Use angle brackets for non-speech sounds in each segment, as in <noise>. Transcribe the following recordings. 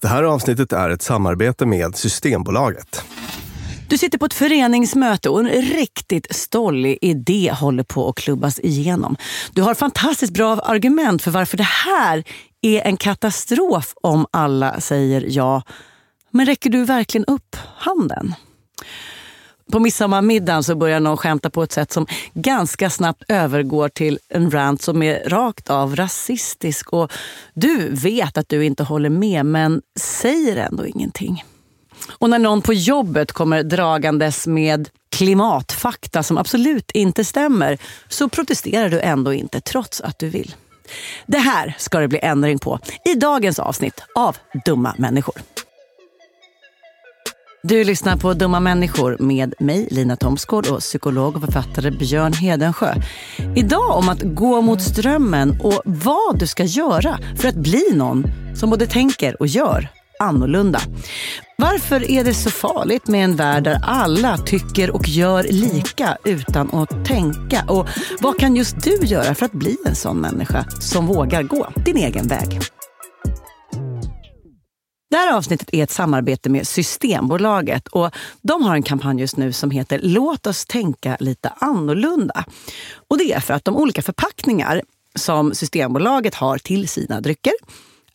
Det här avsnittet är ett samarbete med Systembolaget. Du sitter på ett föreningsmöte och en riktigt stollig idé håller på att klubbas igenom. Du har fantastiskt bra argument för varför det här är en katastrof om alla säger ja. Men räcker du verkligen upp handen? På midsommarmiddagen så börjar någon skämta på ett sätt som ganska snabbt övergår till en rant som är rakt av rasistisk. Och du vet att du inte håller med, men säger ändå ingenting. Och när någon på jobbet kommer dragandes med klimatfakta som absolut inte stämmer så protesterar du ändå inte, trots att du vill. Det här ska det bli ändring på i dagens avsnitt av Dumma människor. Du lyssnar på Dumma människor med mig, Lina Thomsgård och psykolog och författare Björn Hedensjö. Idag om att gå mot strömmen och vad du ska göra för att bli någon som både tänker och gör annorlunda. Varför är det så farligt med en värld där alla tycker och gör lika utan att tänka? Och vad kan just du göra för att bli en sån människa som vågar gå din egen väg? Det här avsnittet är ett samarbete med Systembolaget och de har en kampanj just nu som heter Låt oss tänka lite annorlunda. Och det är för att de olika förpackningar som Systembolaget har till sina drycker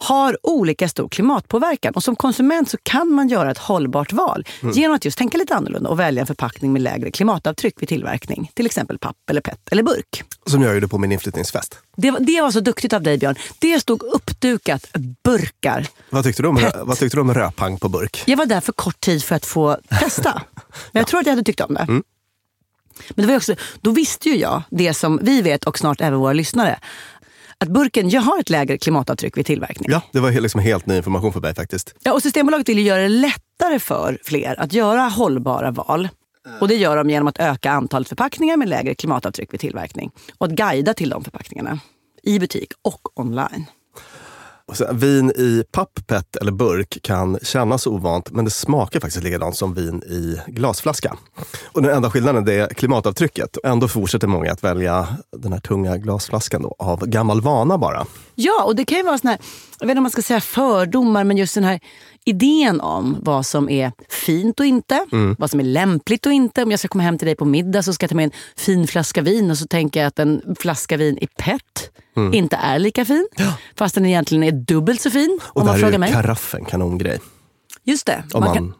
har olika stor klimatpåverkan. Och som konsument så kan man göra ett hållbart val mm. genom att just tänka lite annorlunda och välja en förpackning med lägre klimatavtryck vid tillverkning. Till exempel papp, eller pet eller burk. Som jag gjorde på min inflyttningsfest. Det, det var så duktigt av dig Björn. Det stod uppdukat burkar. Vad tyckte, du om, vad tyckte du om rödpang på burk? Jag var där för kort tid för att få testa. <laughs> Men jag ja. tror att jag hade tyckt om det. Mm. Men det var också, då visste ju jag det som vi vet och snart även våra lyssnare att burken ju har ett lägre klimatavtryck vid tillverkning. Ja, det var liksom helt ny information för mig faktiskt. Ja, och Systembolaget vill göra det lättare för fler att göra hållbara val. Och Det gör de genom att öka antalet förpackningar med lägre klimatavtryck vid tillverkning. Och att guida till de förpackningarna i butik och online. Vin i papppet eller burk kan kännas ovant men det smakar faktiskt likadant som vin i glasflaska. Och den enda skillnaden är klimatavtrycket. Ändå fortsätter många att välja den här tunga glasflaskan då, av gammal vana bara. Ja, och det kan ju vara sån här, jag vet inte om man ska säga fördomar, men just den här idén om vad som är fint och inte, mm. vad som är lämpligt och inte. Om jag ska komma hem till dig på middag så ska jag ta med en fin flaska vin och så tänker jag att en flaska vin i PET mm. inte är lika fin. Ja. Fast den egentligen är dubbelt så fin. Och om man frågar mig. karaffen kanongrej. Just det. Om man, man kan...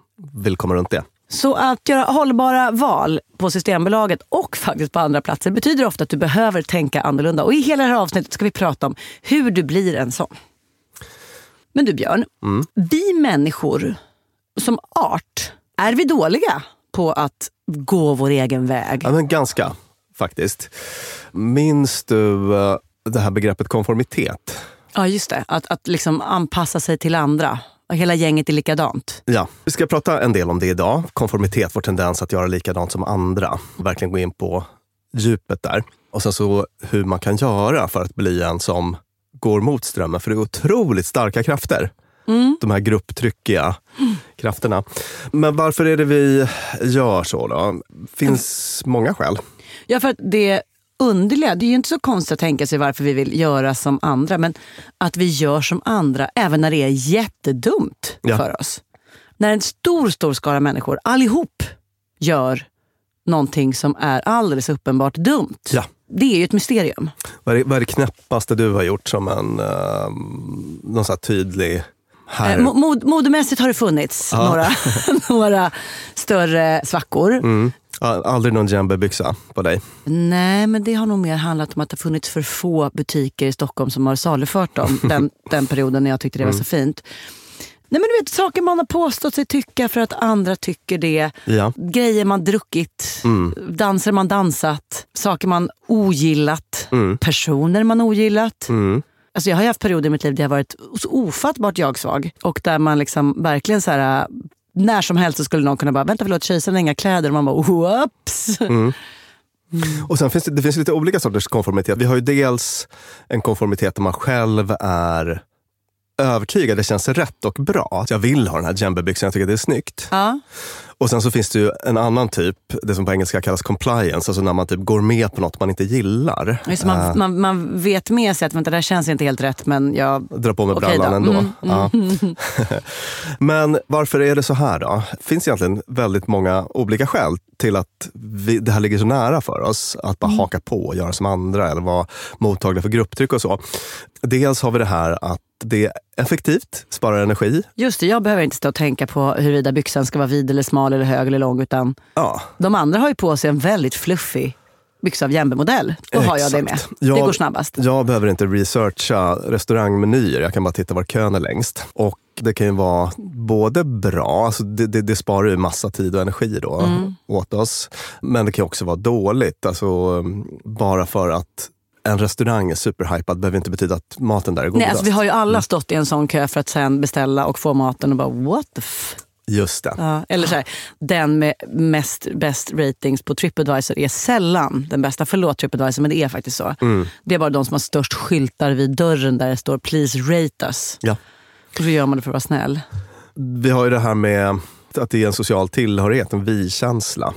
vill komma runt det. Så att göra hållbara val på Systembolaget och faktiskt på andra platser betyder ofta att du behöver tänka annorlunda. Och i hela det här avsnittet ska vi prata om hur du blir en sån. Men du Björn, mm. vi människor som art, är vi dåliga på att gå vår egen väg? Ja, men ganska faktiskt. Minns du uh, det här begreppet konformitet? Ja, just det. Att, att liksom anpassa sig till andra. Och hela gänget är likadant. Ja, vi ska prata en del om det idag. Konformitet, vår tendens att göra likadant som andra. Verkligen gå in på djupet där. Och sen så hur man kan göra för att bli en som går mot strömmen. För det är otroligt starka krafter. Mm. De här grupptryckiga mm. krafterna. Men varför är det vi gör så då? finns mm. många skäl. Ja, för att det underliga, det är ju inte så konstigt att tänka sig varför vi vill göra som andra. Men att vi gör som andra även när det är jättedumt ja. för oss. När en stor, stor skara människor allihop gör någonting som är alldeles uppenbart dumt. Ja det är ju ett mysterium. Vad är, vad är det knäppaste du har gjort som en uh, någon så tydlig här. Eh, mod, modemässigt har det funnits ja. några, <laughs> några större svackor. Mm. Aldrig någon jumbobyxa på dig? Nej, men det har nog mer handlat om att det funnits för få butiker i Stockholm som har salufört dem <laughs> den, den perioden när jag tyckte det var mm. så fint. Nej, men du vet, saker man har påstått sig tycka för att andra tycker det. Ja. Grejer man druckit, mm. danser man dansat, saker man ogillat, mm. personer man ogillat. Mm. Alltså jag har haft perioder i mitt liv där jag varit så ofattbart jag-svag. Och där man liksom verkligen så här, när som helst så skulle någon kunna bara, vänta förlåt kejsaren har inga kläder. Och man bara, whoops. Mm. Mm. Och sen finns det, det finns lite olika sorters konformitet. Vi har ju dels en konformitet där man själv är övertygad, det känns rätt och bra. Jag vill ha den här djembebyxan, jag tycker det är snyggt. Ja. Och sen så finns det ju en annan typ, det som på engelska kallas compliance, alltså när man typ går med på något man inte gillar. Just, man, Eh, man, man vet med sig att vänta, det här känns inte helt rätt men jag... dra på mig Okej brallan då. ändå. Mm, Ja. <laughs> Men varför är det så här då? Det finns egentligen väldigt många olika skäl till att vi, det här ligger så nära för oss. Att bara haka på och göra som andra eller vara mottagliga för grupptryck och så. Dels har vi det här att det är effektivt, sparar energi. Just det, jag behöver inte stå och tänka på huruvida byxan ska vara vid eller smal eller hög eller lång utan Ja, de andra har ju på sig en väldigt fluffig byxa av Jembe-modell. Då har jag det med. Exakt. Det Jag- går snabbast. Jag behöver inte researcha restaurangmenyer, jag kan bara titta var kön är längst. Och det kan ju vara både bra, alltså det, det, det sparar ju massa tid och energi då Mm. åt oss. Men det kan också vara dåligt, alltså bara för att en restaurang är superhypad behöver inte betyda att maten där är Nej, godast. alltså, vi har ju alla stått i en sån kö för att sen beställa och få maten och bara what the f... Just det. Ja, eller så här, den med mest bäst ratings på Tripadvisor är sällan den bästa. Förlåt Tripadvisor, men det är faktiskt så. Mm. Det är bara de som har störst skyltar vid dörren där det står “Please rate us”. Ja. Och så gör man det för att vara snäll. Vi har ju det här med att det är en social tillhörighet, en vi-känsla.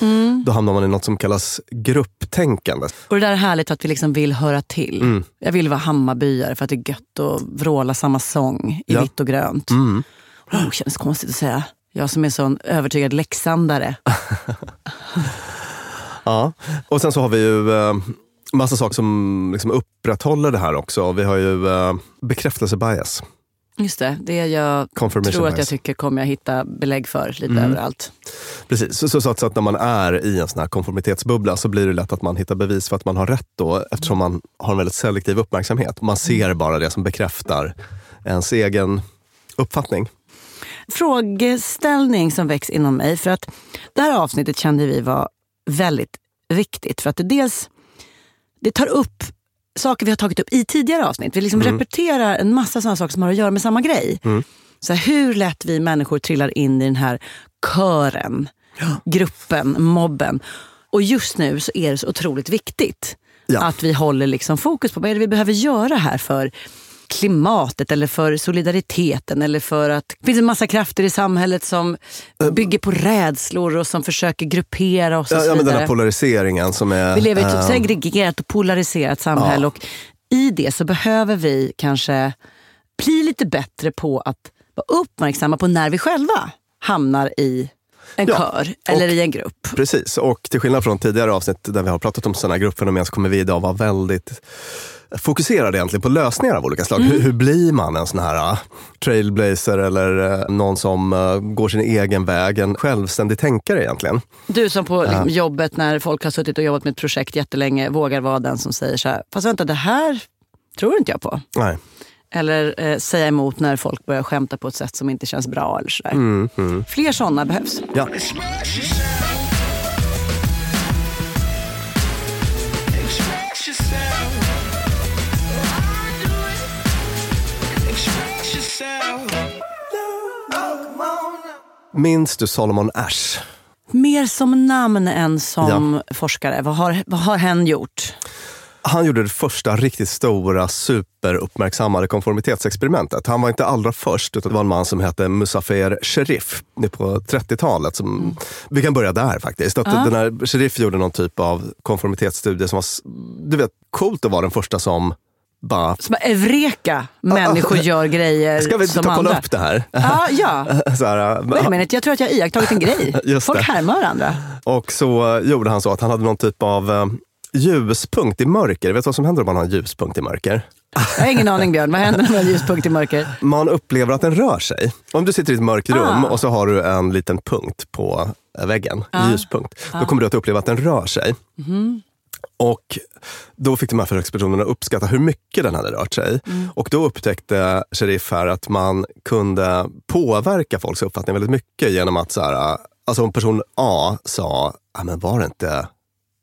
Mm. Då hamnar man i något som kallas grupptänkande. Och det där är härligt att vi liksom vill höra till. Mm. Jag vill vara Hammarbyare för att det är gött att vråla samma sång i Ja. vitt och grönt. Mm. Oh, känns konstigt att säga. Jag som är sån övertygad leksandare. <laughs> Ja, och sen så har vi ju eh, massa saker som liksom upprätthåller det här också. Vi har ju eh, bekräftelsebias. Just det, det jag tror att jag bias. tycker kommer jag hitta belägg för lite Mm. överallt. Precis, så, så, så, att, så att när man är i en sån här konformitetsbubbla så blir det lätt att man hittar bevis för att man har rätt då eftersom man har en väldigt selektiv uppmärksamhet. Man ser bara det som bekräftar ens egen uppfattning. Frågeställning som väcks inom mig. För att det här avsnittet kände vi var väldigt viktigt. För att det dels det tar upp saker vi har tagit upp i tidigare avsnitt. Vi liksom repeterar en massa sådana saker som har att göra med samma grej. Så här, hur lätt vi människor trillar in i den här kören, gruppen, mobben. Och just nu så är det så otroligt viktigt Ja. att vi håller liksom fokus på vad är det vi behöver göra här för klimatet eller för solidariteten eller för att det finns en massa krafter i samhället som bygger på rädslor och som försöker gruppera oss och Ja, så ja, men den här polariseringen som är... Vi lever i ett eh, segregerat och polariserat samhälle Ja. och i det så behöver vi kanske bli lite bättre på att vara uppmärksamma på när vi själva hamnar i en Ja, kör eller i en grupp. Precis, och till skillnad från tidigare avsnitt där vi har pratat om sådana gruppfenomen så kommer vi idag vara väldigt fokuserade egentligen på lösningar av olika slag. Hur, hur blir man en sån här uh, trailblazer eller uh, någon som uh, går sin egen väg, en självständig tänkare egentligen? Du som på liksom, jobbet när folk har suttit och jobbat med ett projekt jättelänge vågar vara den som säger så här, fast vänta det här tror inte jag på. Nej. Eller eh, säga emot när folk börjar skämta på ett sätt som inte känns bra. Eller så. Mm, mm. Fler sådana behövs. Ja. Minns du Solomon Ash? Mer som namn än som forskare. Vad har, vad har hen gjort? Han gjorde det första riktigt stora, superuppmärksammade konformitetsexperimentet. Han var inte allra först, utan det var en man som hette Musafer Sherif på 30-talet. Som, Vi kan börja där faktiskt. Att Den här Sherif gjorde någon typ av konformitetsstudie som var du vet, coolt att vara den första som bara, Som bara, Eureka! Människor gör grejer ska vi som ta kolla andra. upp det här? Ja, ja. <laughs> Så här, Wait a minute, jag tror att jag har iakttagit en grej. <laughs> Just Folk det. härmar varandra. Och så gjorde han så att han hade någon typ av eh, ljuspunkt i mörker. Vet du vad som händer om man har en ljuspunkt i mörker? Jag har ingen aning Björn, vad händer när man har ljuspunkt i mörker? Man upplever att den rör sig. Om du sitter i ett mörkt rum Ah. och så har du en liten punkt på eh, väggen, en ljuspunkt. Då kommer du att uppleva att den rör sig. Och då fick de här försökspersonerna uppskatta hur mycket den hade rört sig. Och då upptäckte Sheriff här att man kunde påverka folks uppfattning väldigt mycket genom att så här, alltså om person A sa, ah, men var det inte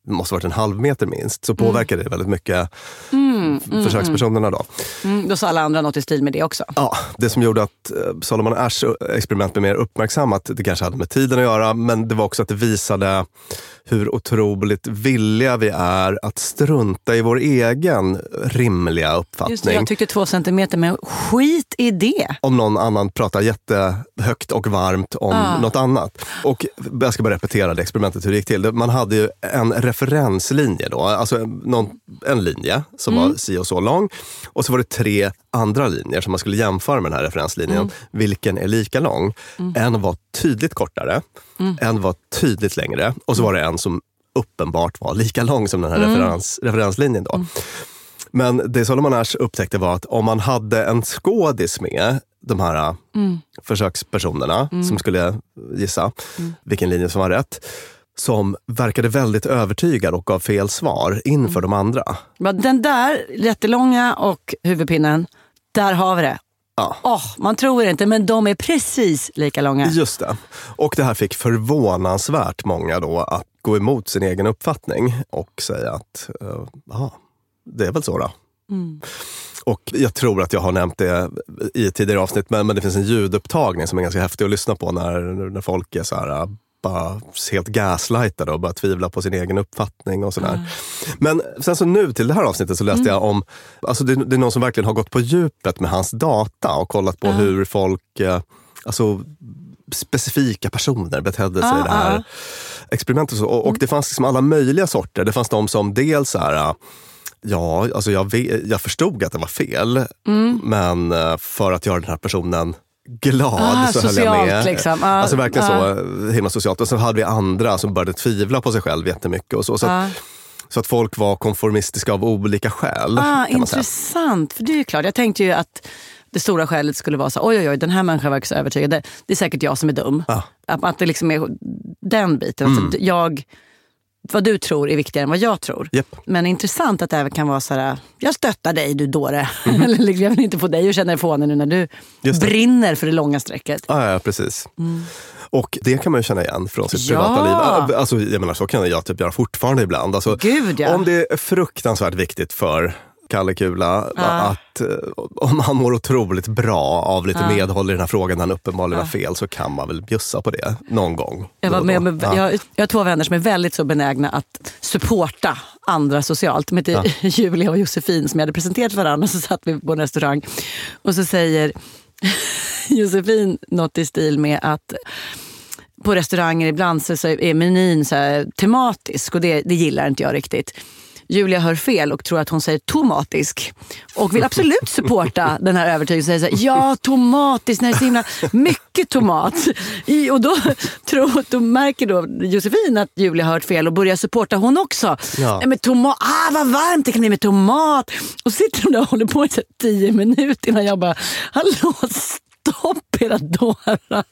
det måste varit en halv meter minst, så påverkade det väldigt mycket f- försökspersonerna. Då. Mm, då sa alla andra något i stil med det också. Ja, det som gjorde att eh, Solomon Ash experiment blev mer uppmärksammat, det kanske hade med tiden att göra, men det var också att det visade hur otroligt villiga vi är att strunta i vår egen rimliga uppfattning. Just det, jag tyckte två centimeter, men skit i det. om någon annan pratar jättehögt och varmt om Ah. något annat. Och jag ska bara repetera det experimentet hur det gick till. Man hade ju en referenslinje då, alltså någon, en linje som Mm. var si och så lång. Och så var det tre andra linjer som man skulle jämföra med den här referenslinjen. Mm. Vilken är lika lång? En var tydligt kortare, Mm. en var tydligt längre och så var det en som uppenbart var lika lång som den här Mm. referens, referenslinjen. Då. Men det Solomon Ash upptäckte var att om man hade en skådis med de här Mm. försökspersonerna som skulle gissa vilken linje som var rätt, som verkade väldigt övertygad och gav fel svar inför de andra. Den där jättelånga och huvudpinnen, där har vi det. Ja. Åh, man tror inte, men de är precis lika långa. Just det. Och det här fick förvånansvärt många då att gå emot sin egen uppfattning och säga att uh, aha, det är väl så då. Och jag tror att jag har nämnt det i tidigare avsnitt, men, men det finns en ljudupptagning som är ganska häftig att lyssna på när, när folk är så här, bara helt gaslightade och bara tvivlar på sin egen uppfattning och sådär. Men sen så nu till det här avsnittet så läste jag om, alltså det, det är någon som verkligen har gått på djupet med hans data och kollat på hur folk, eh, alltså specifika personer betedde sig i det här experimentet. och. Och, och det fanns liksom alla möjliga sorter. Det fanns de som dels så här, Ja, alltså jag, jag förstod att det var fel, Mm. men eh, för att göra den här personen glad Ah, så höll jag socialt med. liksom. Ah, alltså verkligen ah. så himla socialt. Och sen hade vi andra som började tvivla på sig själv jättemycket. Och så, så, Ah. att, så att folk var konformistiska av olika skäl. Ah, intressant, för det är ju klart. Jag tänkte ju att det stora skälet skulle vara så oj oj oj, den här människan verkar så övertygad. Det, det är säkert jag som är dum. Ja. Att, att det liksom är den biten. Mm. Alltså, jag, vad du tror är viktigare än vad jag tror. Japp. Men intressant att det även kan vara så här, jag stöttar dig du dåre. <laughs> Eller liksom, jag vill inte få dig att känna dig fånig nu när du Mm. Brinner för det långa strecket. Ja, ja, precis. Och det kan man ju känna igen från sitt Mm. Ja. privata liv. Alltså, jag menar, så kan jag typ göra fortfarande ibland. Alltså, Gud, ja. Om det är fruktansvärt viktigt för Kalle Kula att eh, om han mår otroligt bra av lite medhåll i den här frågan när han uppenbarligen har fel så kan man väl bjussa på det någon gång. Jag, var med, med, Ja. jag, jag har två vänner som är väldigt så benägna att supporta andra socialt. De heter <laughs> Julia och Josefin som jag hade presenterat för varandra. Så satt vi på en restaurang och så säger <laughs> Josefin något i stil med att på restauranger ibland så, så är menyn så tematisk och det, det gillar inte jag riktigt. Julia hör fel och tror att hon säger tomatisk och vill absolut supporta <laughs> den här övertygelsen. Säger så här, ja, tomatisk, när det är så himla mycket tomat. I, och då, <laughs> tror, då märker då Josefin att Julia hört fel och börjar supporta hon också. Ja. Men tomat, ah, vad varmt det kan bli med tomat. Och sitter de där och håller på i tio minuter innan jag bara, hallå stopp era dårar.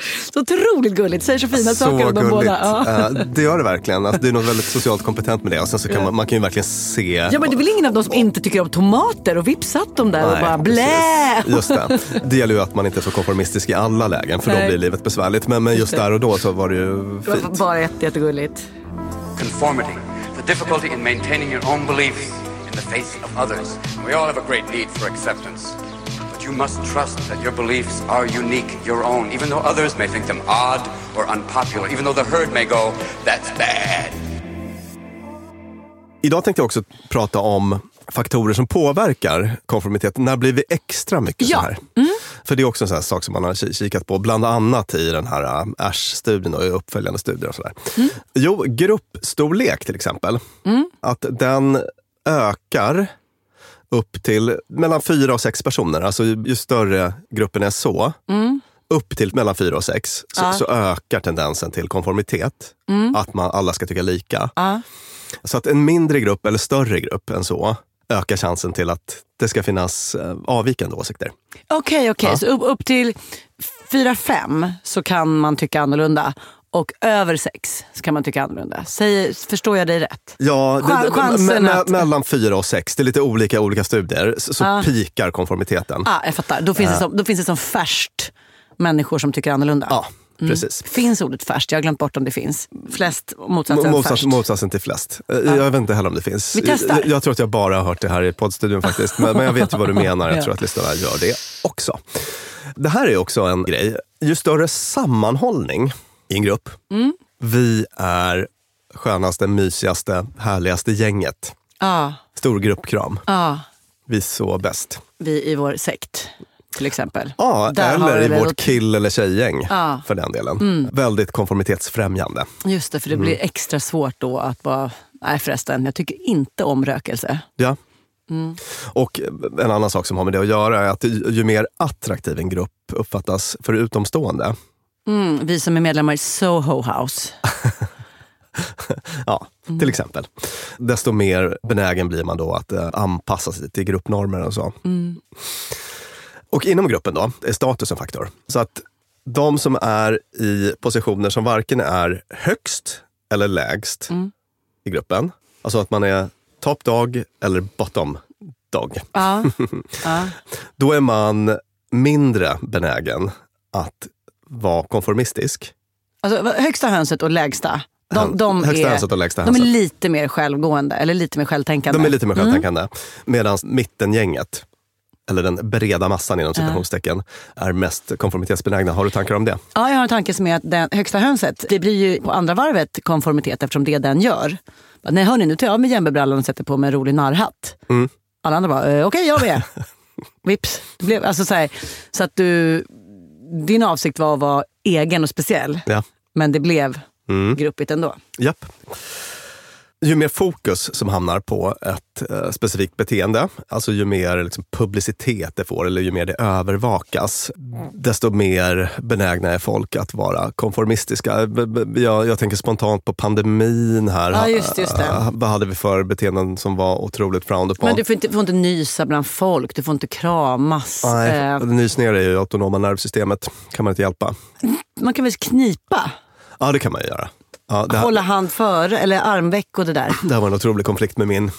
<laughs> Så otroligt gulligt, säger så fina saker Så om de gulligt. båda. Ja. Eh, Det gör det verkligen. Alltså, det är något väldigt socialt kompetent med det. Och sen så kan man, man kan ju verkligen se... Ja men det är väl ingen av dem som inte tycker om tomater och vips satt dem där och Nej, bara precis. blä. Just det. <laughs> Det gäller ju att man inte är så konformistisk i alla lägen för då Nej. blir livet besvärligt. Men, men just där och då så var det ju Det var fint. bara jätte, jättegulligt. Conformity, the difficulty in maintaining your own beliefs in the face of others. We all have a great need for acceptance. You must trust that your beliefs are unique, your own, even though others may think them odd or unpopular, even though the herd may go, that's bad. Idag tänkte jag också prata om faktorer som påverkar konformitet. När blir vi extra mycket Ja. så här? För det är också en sån här sak som man har ki- kikat på, bland annat i den här äh, Ash-studien och i uppföljande studier. Och sådär. Jo, gruppstorlek till exempel. Att den ökar upp till mellan fyra och sex personer. Alltså ju, ju större gruppen är så, upp till mellan fyra och sex, så, så ökar tendensen till konformitet. Att man alla ska tycka lika. Ja. Så att en mindre grupp eller större grupp än så ökar chansen till att det ska finnas eh, avvikande åsikter. Okej, okej. Så upp, upp till 4-5 så kan man tycka annorlunda. Och över 6 så kan man tycka annorlunda. Säger, förstår jag dig rätt? Ja, det, me, me, att- mellan fyra och sex, det är lite olika olika studier, så, så pikar konformiteten. Ah, jag fattar. Då finns, det som, då finns det som färskt människor som tycker annorlunda. Ja, Precis. Finns ordet färst? Jag har glömt bort om det finns. Flest, motsatsen Motsats, färst. motsatsen till flest. Eh, Jag vet inte heller om det finns. Vi testar. Jag, jag tror att jag bara har hört det här i poddstudion faktiskt. Men, men jag vet ju vad du <laughs> menar. Jag Ja. tror att lyssnarna gör det också. Det här är också en grej. Ju större sammanhållning i en grupp. Mm. Vi är skönaste, mysigaste, härligaste gänget. Ja, Stor gruppkram. ja. Vi är så bäst. Vi i vår sekt, till exempel. Ja, Där eller i vårt kill eller tjejgäng Ja. Mm. för den delen. Väldigt konformitetsfrämjande. Just det, för det blir extra svårt då att bara... Nej förresten, jag tycker inte om rökelse. Ja. Mm. Och en annan sak som har med det att göra är att ju mer attraktiv en grupp uppfattas för utomstående, Mm, vi som är medlemmar i Soho House. <laughs> ja, Mm. till exempel, desto mer benägen blir man då att eh, anpassa sig till gruppnormer och så. Mm. Och inom gruppen då är status en faktor. Så att de som är i positioner som varken är högst eller lägst Mm. i gruppen, alltså att man är top dog eller bottom dog, Ja. <laughs> ja. då är man mindre benägen att vara konformistisk. Alltså, högsta hönset och lägsta, de, de, Högsta är, och lägsta de är lite mer självgående, eller lite mer självtänkande. De är lite mer självtänkande. Medan mittengänget, eller den breda massan inom citationstecken, är mest konformitetsbenägna. Har du tankar om det? Ja, jag har en tanke som är att den högsta hönset, det blir ju på andra varvet konformitet eftersom det den gör. Nej hörni, nu tar jag av mig jämmebrallan och sätter på mig en rolig narrhatt. Mm. Alla andra bara, eh, okej jag med. <laughs> Vips. Det blev, alltså, så, här, så att du, din avsikt var att vara egen och speciell. Ja. Men det blev Mm. gruppigt ändå. Japp. Ju mer fokus som hamnar på ett eh, specifikt beteende, alltså ju mer liksom, publicitet det får eller ju mer det övervakas, desto mer benägna är folk att vara konformistiska. Jag, jag tänker spontant på pandemin här. Ja, just- just det. Vad hade vi för beteenden som var otroligt frowned upon? Men du får inte, får inte nysa bland folk, du får inte kramas. Nej, Eh, nysningar är ju autonoma nervsystemet. kan man inte hjälpa. man kan väl knipa? Ja, det kan man ju göra. Ja, här, Hålla hand före, eller armveck och det där. det här var en otrolig konflikt med min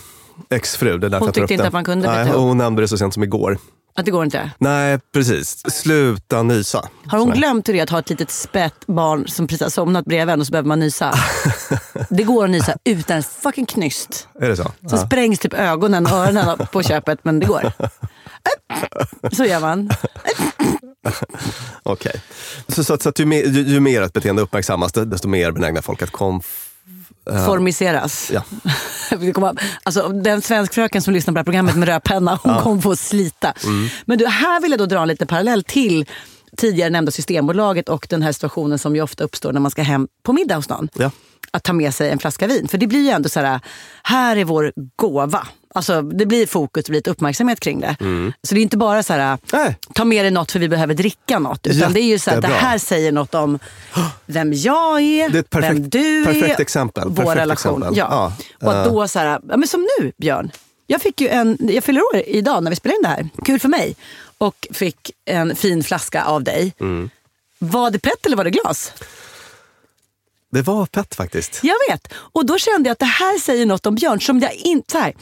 exfru. Det är därför Hon tyckte inte det. att man kunde Nej. Hon nämnde det så sent som igår. Att det går inte. Nej, precis. Sluta nysa. Har hon glömt hur det är att ha ett litet spett barn som precis har somnat bredvid en och så behöver man nysa? <laughs> det går att nysa utan fucking knyst. Är det så? Så Ja. sprängs typ ögonen och öronen på köpet, men det går. <laughs> Så gör man. <laughs> Okej. Så, så, att- så att ju, mer, ju, ju mer ett beteende uppmärksammas, desto mer benägna folk att konf... Formiseras. Ja. <laughs> Alltså, den svensk fröken som lyssnar på det här programmet med rödpenna, hon kommer få slita. Mm. Men du, här vill jag då dra en liten parallell till tidigare nämnda Systembolaget och den här situationen som ju ofta uppstår när man ska hem på middag hos någon. Ja. Att ta med sig en flaska vin. För det blir ju ändå så här, här är vår gåva. Alltså, det blir fokus, det blir lite uppmärksamhet kring det. Så det är inte bara så här, Mm. Nej. ta med dig något för vi behöver dricka något. Utan det är ju så här, det här säger något om vem jag är, Det är perfekt- vem du perfekt är, exempel. vår Perfekt relation. exempel. Ja. Ja. Och att då så här, ja, men som nu Björn. Jag, fick ju en, jag fyller år idag när vi spelar in det här. Kul för mig. Och fick en fin flaska av dig. Mm. Var det plätt eller var det glas? Det var pett faktiskt. Jag vet. Och då kände jag att det här säger något om Björn. Som jag in, så här,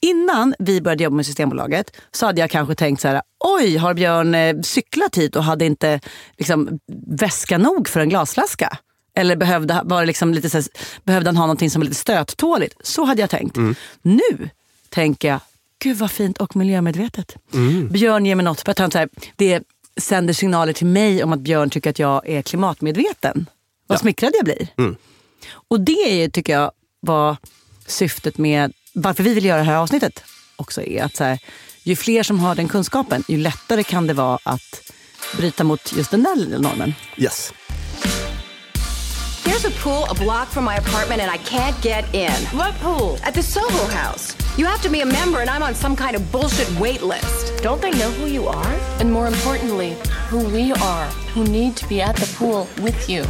innan vi började jobba med Systembolaget så hade jag kanske tänkt så här, oj har Björn eh, cyklat hit och hade inte liksom, väska nog för en glasflaska? Eller behövde, var liksom lite så här, behövde han ha någonting som var lite stöttåligt? Så hade jag tänkt. Nu tänker jag, gud vad fint och miljömedvetet. Björn ger mig något. För att han, så här, det sänder signaler till mig om att Björn tycker att jag är klimatmedveten. Vad smickrad jag blir. Och det är, tycker jag var syftet med varför vi vill göra det här avsnittet. Också är att så här, ju fler som har den kunskapen, ju lättare kan det vara att bryta mot just den där normen. Yes. There's a pool a block from my apartment and I can't get in. What pool? At the Soho House. You have to be a member and I'm on some kind of bullshit wait list. Don't they know who you are? And more importantly, who we are, who need to be at the pool with you.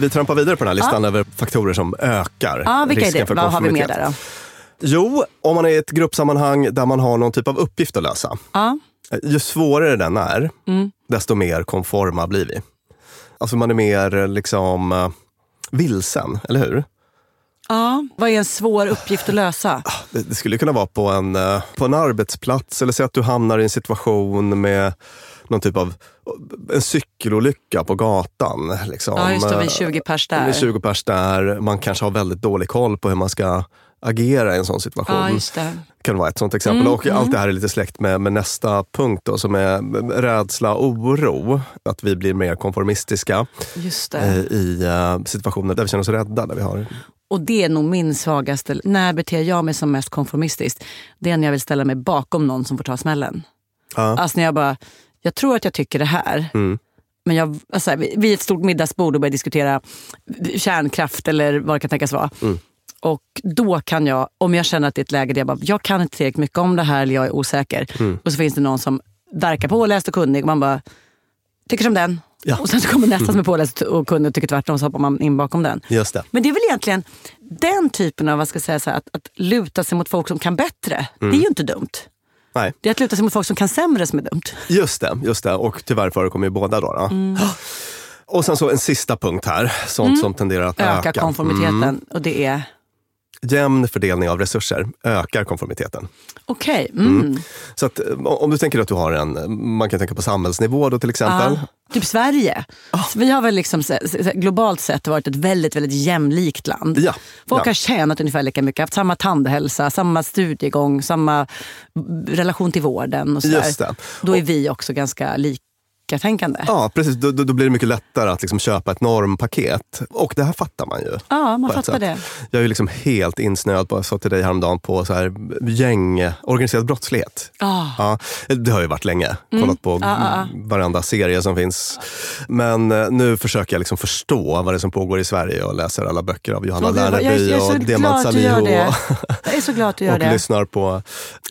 Vi trampar vidare på den här listan över faktorer som ökar Ja, vilka är risken det? för Vad har vi med där då? Jo, om man är i ett gruppsammanhang där man har någon typ av uppgift att lösa. Ja. Ju svårare den är, Mm. desto mer konforma blir vi. Alltså man är mer liksom eh, vilsen, eller hur? Ja, vad är en svår uppgift att lösa? Det, det skulle kunna vara på en, eh, på en arbetsplats eller säg att du hamnar i en situation med någon typ av en cykelolycka på gatan. Liksom. Ja, just det, vi är 20 pers där. Vi är 20 pers där. Man kanske har väldigt dålig koll på hur man ska agera i en sån situation. Ja, just det. kan vara ett sånt exempel. Mm, och Allt det här är lite släkt med, med nästa punkt då, som är rädsla och oro. Att vi blir mer konformistiska Just eh, det. i eh, situationer där vi känner oss rädda. Där vi har. Och det är nog min svagaste... När beter jag mig som mest konformistiskt? Det är när jag vill ställa mig bakom någon som får ta smällen. Ja. Alltså när jag bara, jag tror att jag tycker det här. Mm. Men jag, alltså, vi- vid ett stort middagsbord och börjar diskutera kärnkraft eller vad det kan tänkas vara. Mm. Och då kan jag, om jag känner att det är ett läge där jag bara, jag kan inte tillräckligt mycket om det här eller jag är osäker. Mm. Och så finns det någon som verkar påläst och kunnig och man bara, tycker som den. Ja. Och sen så kommer nästa som är påläst och kunnig och tycker tvärtom så hoppar man in bakom den. Just det. Men det är väl egentligen den typen av vad ska jag säga, så här, att, att luta sig mot folk som kan bättre. Mm. Det är ju inte dumt. Nej. Det är att luta sig mot folk som kan sämre som är dumt. Just det, just det. Och tyvärr förekommer ju båda. Då, då. Mm. Och sen så en sista punkt här, sånt som tenderar att öka. Öka konformiteten. Mm. Och det är, Jämn fördelning av resurser ökar konformiteten. okej. mm. Så att, eh, om du tänker att du har en, man kan tänka på samhällsnivå då till exempel. Ja, typ Sverige. Ah. Så Vi har väl liksom, globalt sett varit ett väldigt, väldigt jämlikt land. Ja, Folk ja. har tjänat ungefär lika mycket, haft samma tandhälsa, samma studiegång, samma relation till vården. Och sådär. Just det. Då är vi också ganska likatänkande. Ja, precis. Då, då, blir det mycket lättare att liksom köpa ett normpaket. Och det här fattar man ju. Ja, man fattar det. Jag är ju liksom helt insnöad på, jag sa till dig häromdagen, på så här gäng, organiserad brottslighet. Ah. Ja, det har ju varit länge. Kollat på ja, ja. varenda serie som finns. Men eh, nu försöker jag liksom förstå vad det är som pågår i Sverige och läser alla böcker av Johanna Läreby och Demant Salihu. och- Jag är så glad att du gör och det. lyssnar på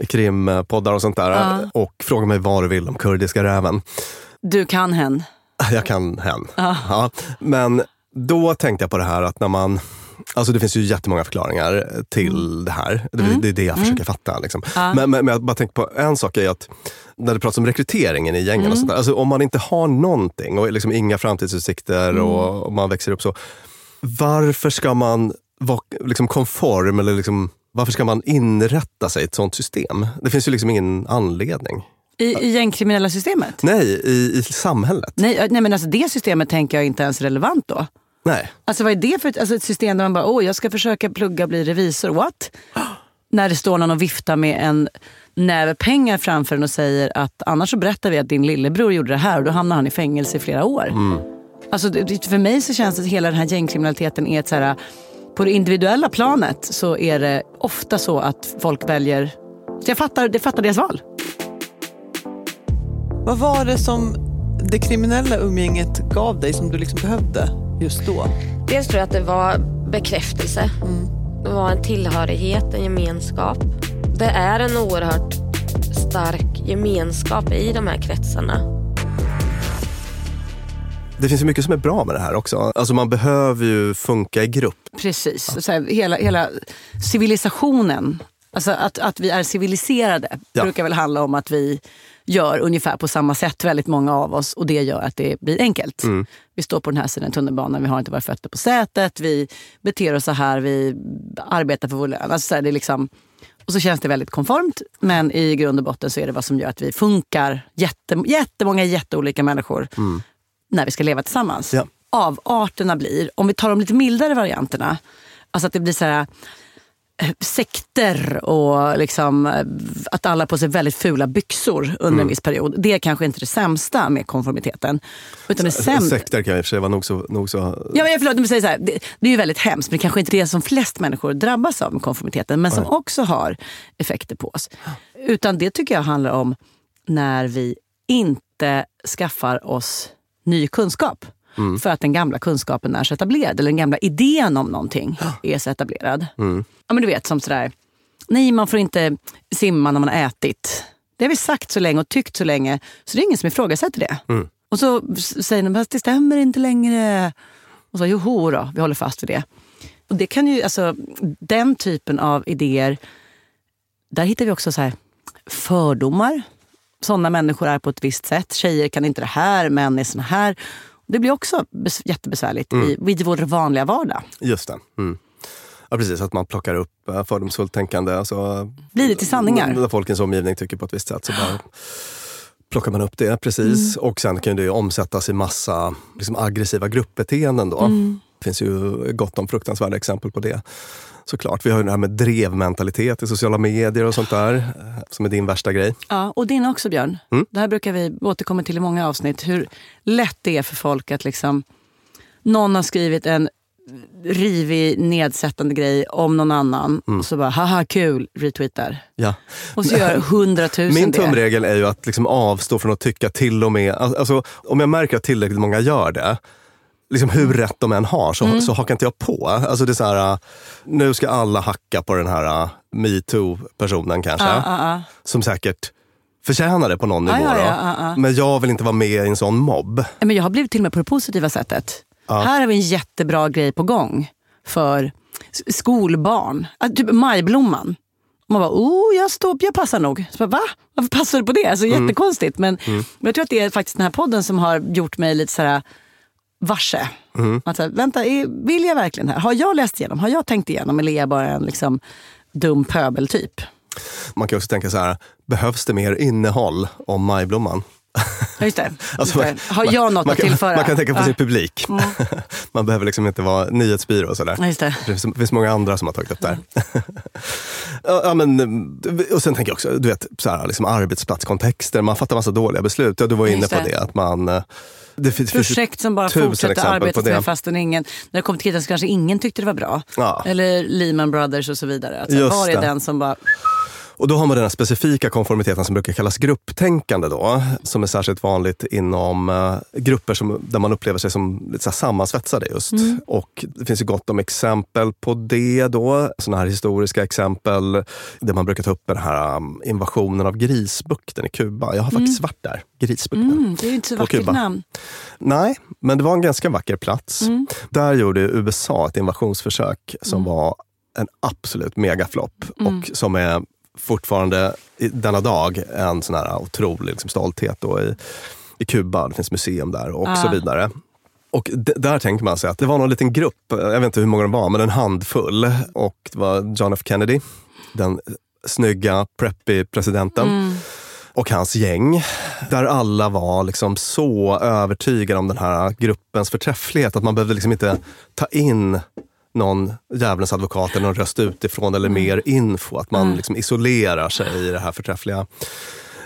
krimpoddar och sånt där. Och frågar mig vad du vill om kurdiska räven. Du kan hen. <laughs> Jag kan hen. Ja. Men då tänkte jag på det här att när man Alltså det finns ju jättemånga förklaringar till det här. Det, det är det jag försöker fatta. Liksom. Men, men, men jag bara tänker på en sak är att när det pratas om rekryteringen i gängen och sånt där, alltså om man inte har någonting och liksom inga framtidsutsikter och, och man växer upp så. Varför ska man vara liksom konform eller liksom, varför ska man inrätta sig i ett sånt system? Det finns ju liksom ingen anledning. I, i gängkriminella systemet? Nej, i, i samhället. Nej, nej men alltså det systemet tänker jag inte ens är relevant då. Nej. Alltså vad är det för ett, alltså ett system där man bara, åh jag ska försöka plugga och bli revisor, what? <gasps> När det står någon och viftar med en näve pengar framför en och säger att annars så berättar vi att din lillebror gjorde det här och då hamnar han i fängelse i flera år. Alltså det- det, för mig så känns det att hela den här gängkriminaliteten är ett så här, på det individuella planet så är det ofta så att folk väljer, så jag fattar, det fattar deras val. Vad var det som det kriminella umgänget gav dig som du liksom behövde just då? Dels tror jag att det var bekräftelse. Det var en tillhörighet, en gemenskap. Det är en oerhört stark gemenskap i de här kretsarna. Det finns ju mycket som är bra med det här också. Alltså man behöver ju funka i grupp. Precis. Så här, hela, hela civilisationen, alltså att, att vi är civiliserade, Ja. brukar väl handla om att vi gör ungefär på samma sätt, väldigt många av oss. Och det gör att det blir enkelt. Vi står på den här sidan tunnelbanan, vi har inte våra fötter på sätet, vi beter oss så här, vi arbetar för vår lön. Alltså så här, det är liksom, och så känns det väldigt konformt, men i grund och botten så är det vad som gör att vi funkar, jätte, jättemånga jätteolika människor, när vi ska leva tillsammans. Ja. Avarterna blir, om vi tar de lite mildare varianterna, alltså att det blir så här sekter och liksom, eh, att alla har på sig väldigt fula byxor under en viss period. Det är kanske inte det sämsta med konformiteten. Utan det sämsta... Sekter kan i och för sig vara nog så... Nog så Ja, men förlåt, men säger så här, det, det är ju väldigt hemskt, men det kanske inte är det som flest människor drabbas av med konformiteten, men som också har effekter på oss. Utan det tycker jag handlar om när vi inte skaffar oss ny kunskap. För att den gamla kunskapen är så etablerad, eller den gamla idén om någonting är så etablerad. Ja, men du vet, som sådär, nej man får inte simma när man har ätit. Det har vi sagt så länge och tyckt så länge, så det är ingen som ifrågasätter det. Och så säger de, fast det stämmer inte längre. Och så, joho då, vi håller fast vid det. Och det kan ju, alltså, den typen av idéer, där hittar vi också så här, fördomar. Sådana människor är på ett visst sätt. Tjejer kan inte det här, män är såna här. Det blir också bes- jättebesvärligt i, i vår vanliga vardag. Just det. Mm. Ja, precis. Att man plockar upp eh, fördomsfullt tänkande. Alltså, Blir det till sanningar? När folk i ens omgivning tycker på ett visst sätt så bara plockar man upp det. precis. Mm. Och sen kan det ju omsättas i massa liksom, aggressiva gruppbeteenden. Då. Mm. Det finns ju gott om fruktansvärda exempel på det. Såklart. Vi har ju det här med drevmentalitet i sociala medier och sånt där. eh, Som är din värsta grej. Ja, och din också Björn. Mm. Det här brukar vi återkomma till i många avsnitt. Hur lätt det är för folk att liksom... Någon har skrivit en rivig, nedsättande grej om någon annan. Mm. Och så bara, haha kul, retweetar. Ja. Och så gör <laughs> hundratusen Min det. tumregel är ju att liksom avstå från att tycka till och med, alltså, om jag märker att tillräckligt många gör det, liksom hur rätt de än har, så, Mm. så hakar inte jag på. Alltså det är så här, äh, nu ska alla hacka på den här äh, metoo-personen kanske, Ja, ja, ja. som säkert förtjänar det på någon nivå. Men jag vill inte vara med i en sån mobb. Men jag har blivit till och med på det positiva sättet. Här har vi en jättebra grej på gång för skolbarn. Typ majblomman. Man bara, oh, jag, står, jag passar nog. Så bara, Va? Varför passar du på det? Alltså, Mm. Jättekonstigt. Men, men jag tror att det är faktiskt den här podden som har gjort mig lite så här varse. Mm. Att, här, vänta, är, vill jag verkligen här? Har jag läst igenom? Har jag tänkt igenom? Eller är jag bara en liksom, dum pöbeltyp? Man kan också tänka så här, behövs det mer innehåll om majblomman? Just det. <laughs> Alltså, det. Har jag något man att tillföra? Man kan tänka på Ja. sin publik. <laughs> man behöver liksom inte vara nyhetsbyrå och sådär. Just det. Det finns, det finns många andra som har tagit upp det här. <laughs> ja, ja, men, och sen tänker jag också, du vet, så här, liksom arbetsplatskontexter, man fattar massa dåliga beslut. Ja, du var inne Just på det. det. Att man, eh, det finns, Projekt som bara fortsätter arbetet med fastän ingen, när det kommer till kritan så kanske ingen tyckte det var bra. Ja. Eller Lehman Brothers och så vidare. Alltså, var är det. den som bara, Och då har man den här specifika konformiteten som brukar kallas grupptänkande då, som är särskilt vanligt inom eh, grupper som, där man upplever sig som lite så sammansvetsade just. Och det finns ju gott om exempel på det då, sådana här historiska exempel där man brukar ta upp den här um, invasionen av Grisbukten i Kuba. Jag har faktiskt varit där, Grisbukten. mm, det är ju inte så vackert namn. Nej, men det var en ganska vacker plats. Där gjorde USA ett invasionsförsök som var en absolut megaflopp och som är fortfarande i denna dag en sån här otrolig liksom, stolthet då i, i Kuba. Det finns museum där och så Ah. vidare. Och där tänker man sig att det var någon liten grupp, jag vet inte hur många de var, men en handfull. Och det var John F Kennedy, den snygga, preppy presidenten och hans gäng. Där alla var liksom så övertygade om den här gruppens förträfflighet att man behövde liksom inte ta in någon djävulens advokat eller någon röst utifrån eller mer info. Att man liksom isolerar sig i det här förträffliga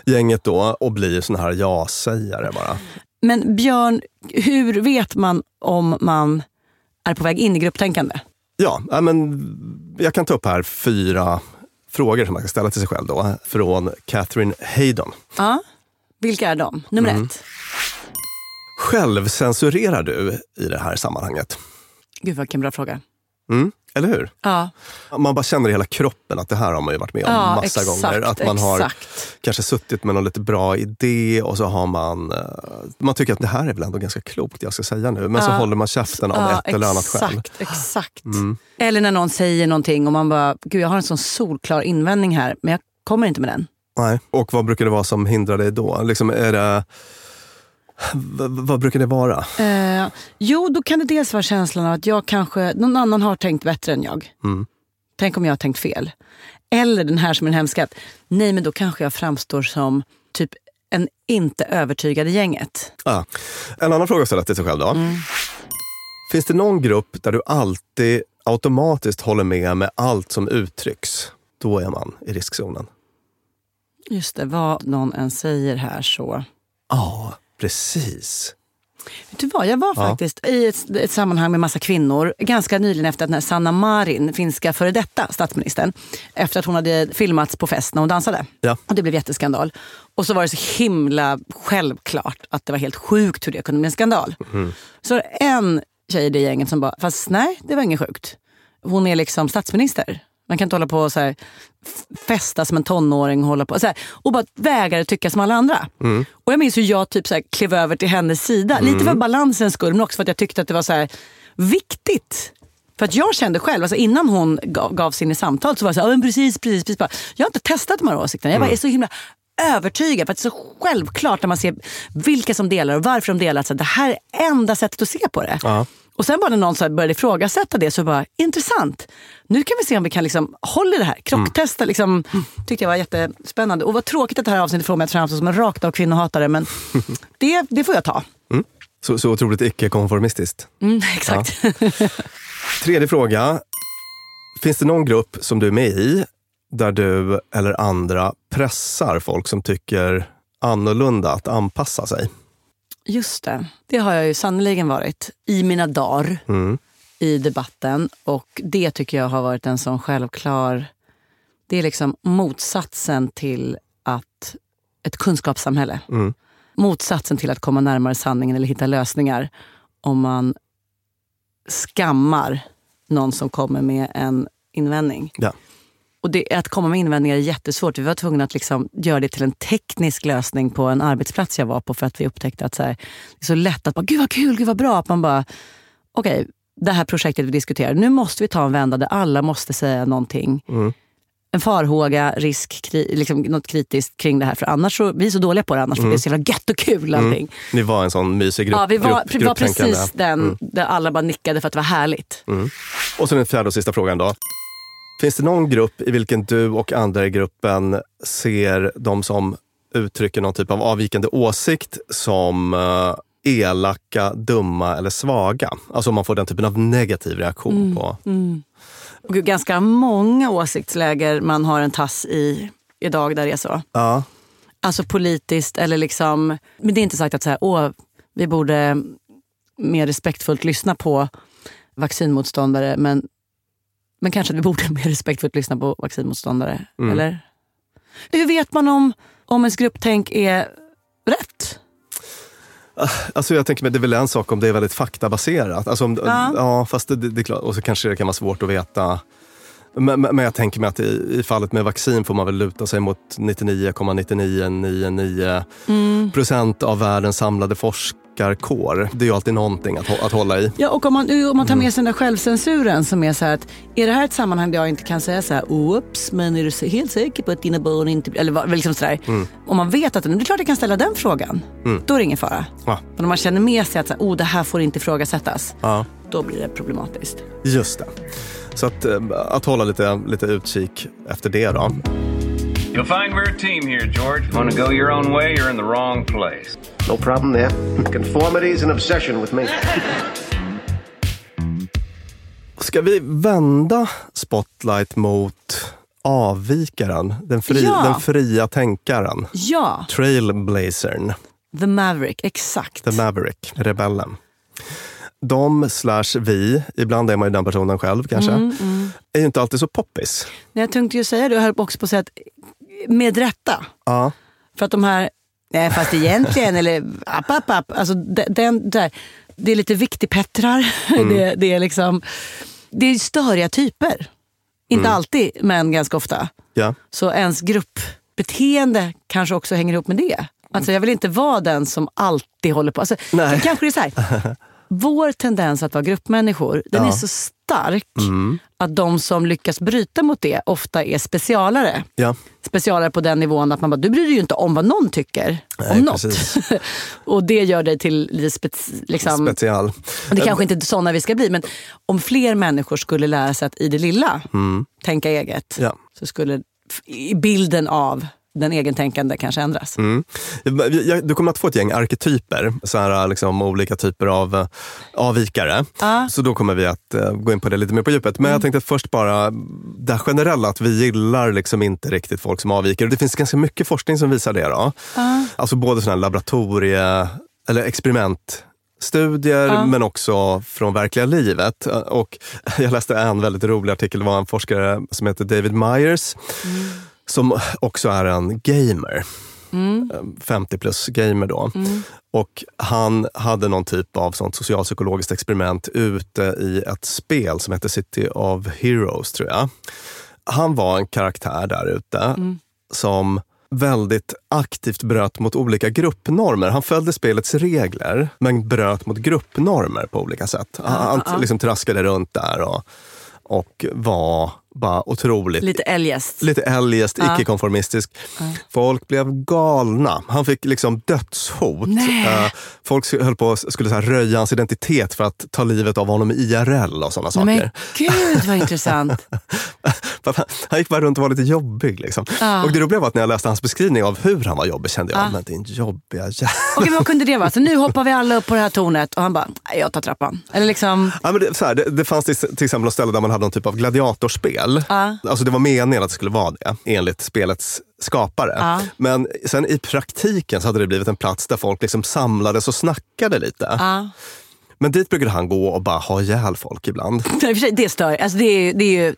gänget då och blir sån här ja-sägare bara. Men Björn, hur vet man om man är på väg in i grupptänkande? Ja, ja, men jag kan ta upp här fyra frågor som man ska ställa till sig själv då. Från Catherine Haydon. Ja. Vilka är de? Nummer Mm. ett. Självcensurerar du i det här sammanhanget? Gud vilken bra fråga. Mm, eller hur? Ja, Man bara känner i hela kroppen att det här har man ju varit med om ja massa exakt, gånger. Att man har exakt. kanske suttit med någon lite bra idé och så har man... eh, Man tycker att det här är väl ändå ganska klokt jag ska säga nu. Men så Ja. håller man käften av Ja, ett eller annat skäl. Mm. Exakt, exakt. Eller när någon säger någonting och man bara, gud jag har en sån solklar invändning här, men jag kommer inte med den. Nej. Och vad brukar det vara som hindrar dig då? Liksom är det, v- vad brukar det vara? Eh, jo, då kan det dels vara känslan av att jag kanske, någon annan har tänkt bättre än jag. Mm. Tänk om jag har tänkt fel. Eller den här som är den hemska, att nej men då kanske jag framstår som typ en inte övertygad i gänget. Ja. En annan fråga ställa till sig själv då. Finns det någon grupp där du alltid automatiskt håller med med allt som uttrycks? Då är man i riskzonen. Just det, vad någon än säger här så. Ja, precis. Vet du vad, jag var Ja. faktiskt i ett, ett sammanhang med massa kvinnor ganska nyligen efter att den här Sanna Marin, finska före detta statsministern, efter att hon hade filmats på fest när hon dansade. Ja. Och det blev jätteskandal. Och så var det så himla självklart att det var helt sjukt hur det kunde bli en skandal. Så var det en tjej i det gänget som bara, fast nej, det var inget sjukt. Hon är liksom statsminister. Man kan inte hålla på och så här, festa som en tonåring och, hålla på, så här, och bara vägra tycka som alla andra. Och jag minns hur jag typ så här, klev över till hennes sida. Lite för balansens skull men också för att jag tyckte att det var så här, viktigt. För att jag kände själv, alltså innan hon gav, gav sig in i samtal så var jag så här, "Ja, men precis, precis, precis. Bara, Jag har inte testat de här åsikterna. Jag bara är så himla övertygad. För att det är så självklart när man ser vilka som delar och varför de delar. Så det här är enda sättet att se på det. Ja. Och sen bara när någon så började ifrågasätta det så bara, intressant. Nu kan vi se om vi kan liksom hålla det här. Krocktesta liksom, tyckte jag var jättespännande. Och vad tråkigt att det här avsnittet får mig att framstå som en rakt av kvinnohatare. Men <laughs> det, det får jag ta. Så, så otroligt icke-konformistiskt. Mm, exakt. Tredje fråga. Finns det någon grupp som du är med i där du eller andra pressar folk som tycker annorlunda att anpassa sig? Just det. Det har jag ju sannoliken varit i mina dagar Mm. i debatten. Och det tycker jag har varit en sån självklar... Det är liksom motsatsen till att ett kunskapssamhälle. Mm. Motsatsen till att komma närmare sanningen eller hitta lösningar. Om man skammar någon som kommer med en invändning. Ja. Och det, att komma med invändningar är jättesvårt. Vi var tvungna att liksom göra det till en teknisk lösning på en arbetsplats jag var på för att vi upptäckte att så här, det är så lätt att bara, gud vad kul, gud vad bra. Att man bara, okej, det här projektet vi diskuterar, nu måste vi ta en vända där alla måste säga någonting. Mm. En farhåga, risk, kri, liksom något kritiskt kring det här. För annars så, vi är så dåliga på det annars, för det är så jävla gött och kul allting. Ni var en sån mysig grupp, Ja, vi var, grupp, var precis den där alla bara nickade för att det var härligt. Och så den fjärde och sista frågan då. Finns det någon grupp i vilken du och andra i gruppen ser de som uttrycker någon typ av avvikande åsikt som eh, elaka, dumma eller svaga? Alltså om man får den typen av negativ reaktion på... Och gud, ganska många åsiktsläger man har en tass i idag där det är så. Ja, Alltså politiskt eller liksom... Men det är inte sagt att så här, åh, vi borde mer respektfullt lyssna på vaccinmotståndare. Men, men kanske att vi borde mer respektfullt lyssna på vaccinmotståndare. Eller? Hur vet man om, om ens grupptänk är rätt? Alltså jag tänker mig, det är väl en sak om det är väldigt faktabaserat. Alltså om, Ja. ja. fast det, det klart. Och så kanske det kan vara svårt att veta. Men, men jag tänker mig att i, i fallet med vaccin får man väl luta sig mot 99,9999 Mm. procent av världens samlade forskarkår. Det är ju alltid någonting att, att hålla i. Ja, och om man, om man tar med sig den där självcensuren som är så här att är det här ett sammanhang där jag inte kan säga så här, oops, men är du helt säker på att dina barn inte... Eller liksom sådär. Om man vet att det är klart jag kan ställa den frågan. Då är det ingen fara. Ja. Men om man känner med sig att så här, oh, det här får inte ifrågasättas, Ja, då blir det problematiskt. just det. Så att, eh, att hålla lite, lite utkik efter det då. You'll find we're a team here, George. Want to go your own way, you're in the wrong place. No problem there. Conformity is an obsession with me. Ska vi vända spotlight mot avvikaren? Den, fri, Ja. den fria tänkaren. Ja, Trailblazern. The Maverick, exakt. The Maverick, rebellen. De slash vi, ibland är man ju den personen själv kanske, Mm, är ju inte alltid så poppis. Nej, Jag tänkte ju säga det, jag höll också på att säga att med rätta. Ja, För att de här, nej fast egentligen, eller app, app, app. Alltså, de- den, där, det är lite viktigpettrar. <laughs> Det, det är liksom, det är störiga typer. Inte alltid, men ganska ofta. ja. Så ens gruppbeteende kanske också hänger ihop med det. Alltså jag vill inte vara den som alltid håller på. Alltså. Kanske det är så här. <laughs> Vår tendens att vara gruppmänniskor, den Ja. är så stark att de som lyckas bryta mot det ofta är specialare. ja. Specialare på den nivån att man bara, du bryr dig ju inte om vad någon tycker Nej, om något. <laughs> och det gör dig till lite spets, liksom, Special. det kanske inte är sådana vi ska bli, men om fler människor skulle lära sig att i det lilla tänka eget, Ja. så skulle bilden av den egentänkande kanske ändras. Mm. Du kommer att få ett gäng arketyper, så här, liksom, olika typer av eh, avvikare. Ja. Så då kommer vi att eh, gå in på det lite mer på djupet. Men jag tänkte att först bara det generella, att vi gillar liksom inte riktigt folk som avviker. Och Det finns ganska mycket forskning som visar det. Då. Alltså både sådana här laboratorie eller experimentstudier Ja. men också från verkliga livet. Och <laughs> jag läste en väldigt rolig artikel, det var en forskare som heter David Myers som också är en gamer. 50 plus gamer då. Och han hade någon typ av sånt socialpsykologiskt experiment ute i ett spel som heter City of Heroes tror jag. Han var en karaktär där ute som väldigt aktivt bröt mot olika gruppnormer. Han följde spelets regler men bröt mot gruppnormer på olika sätt. Han han liksom traskade runt där och, och var bara otroligt. Lite eljest. Lite eljest, Ja. icke-konformistisk. Folk blev galna. Han fick liksom dödshot. Nej. Eh, folk höll på skulle så här röja hans identitet för att ta livet av honom i IRL och sådana saker. Men gud vad intressant. <laughs> Han gick bara runt och var lite jobbig. Liksom. Ja. Och det roliga var att när jag läste hans beskrivning av hur han var jobbig kände jag, Ja. men din jobbiga jävel. Okej, men vad kunde det vara? Så nu hoppar vi alla upp på det här tornet och han bara, "Nej, jag tar trappan. Eller liksom, Ja, men det, så här, det, det fanns till, till exempel något ställe där man hade någon typ av gladiatorspel. Ja. Alltså det var meningen att det skulle vara det, enligt spelets skapare. Ja. Men sen i praktiken så hade det blivit en plats där folk liksom samlades och snackade lite. ja. Men dit brukade han gå och bara ha ihjäl folk ibland. <laughs> Det stör. Alltså det, är, det, är ju,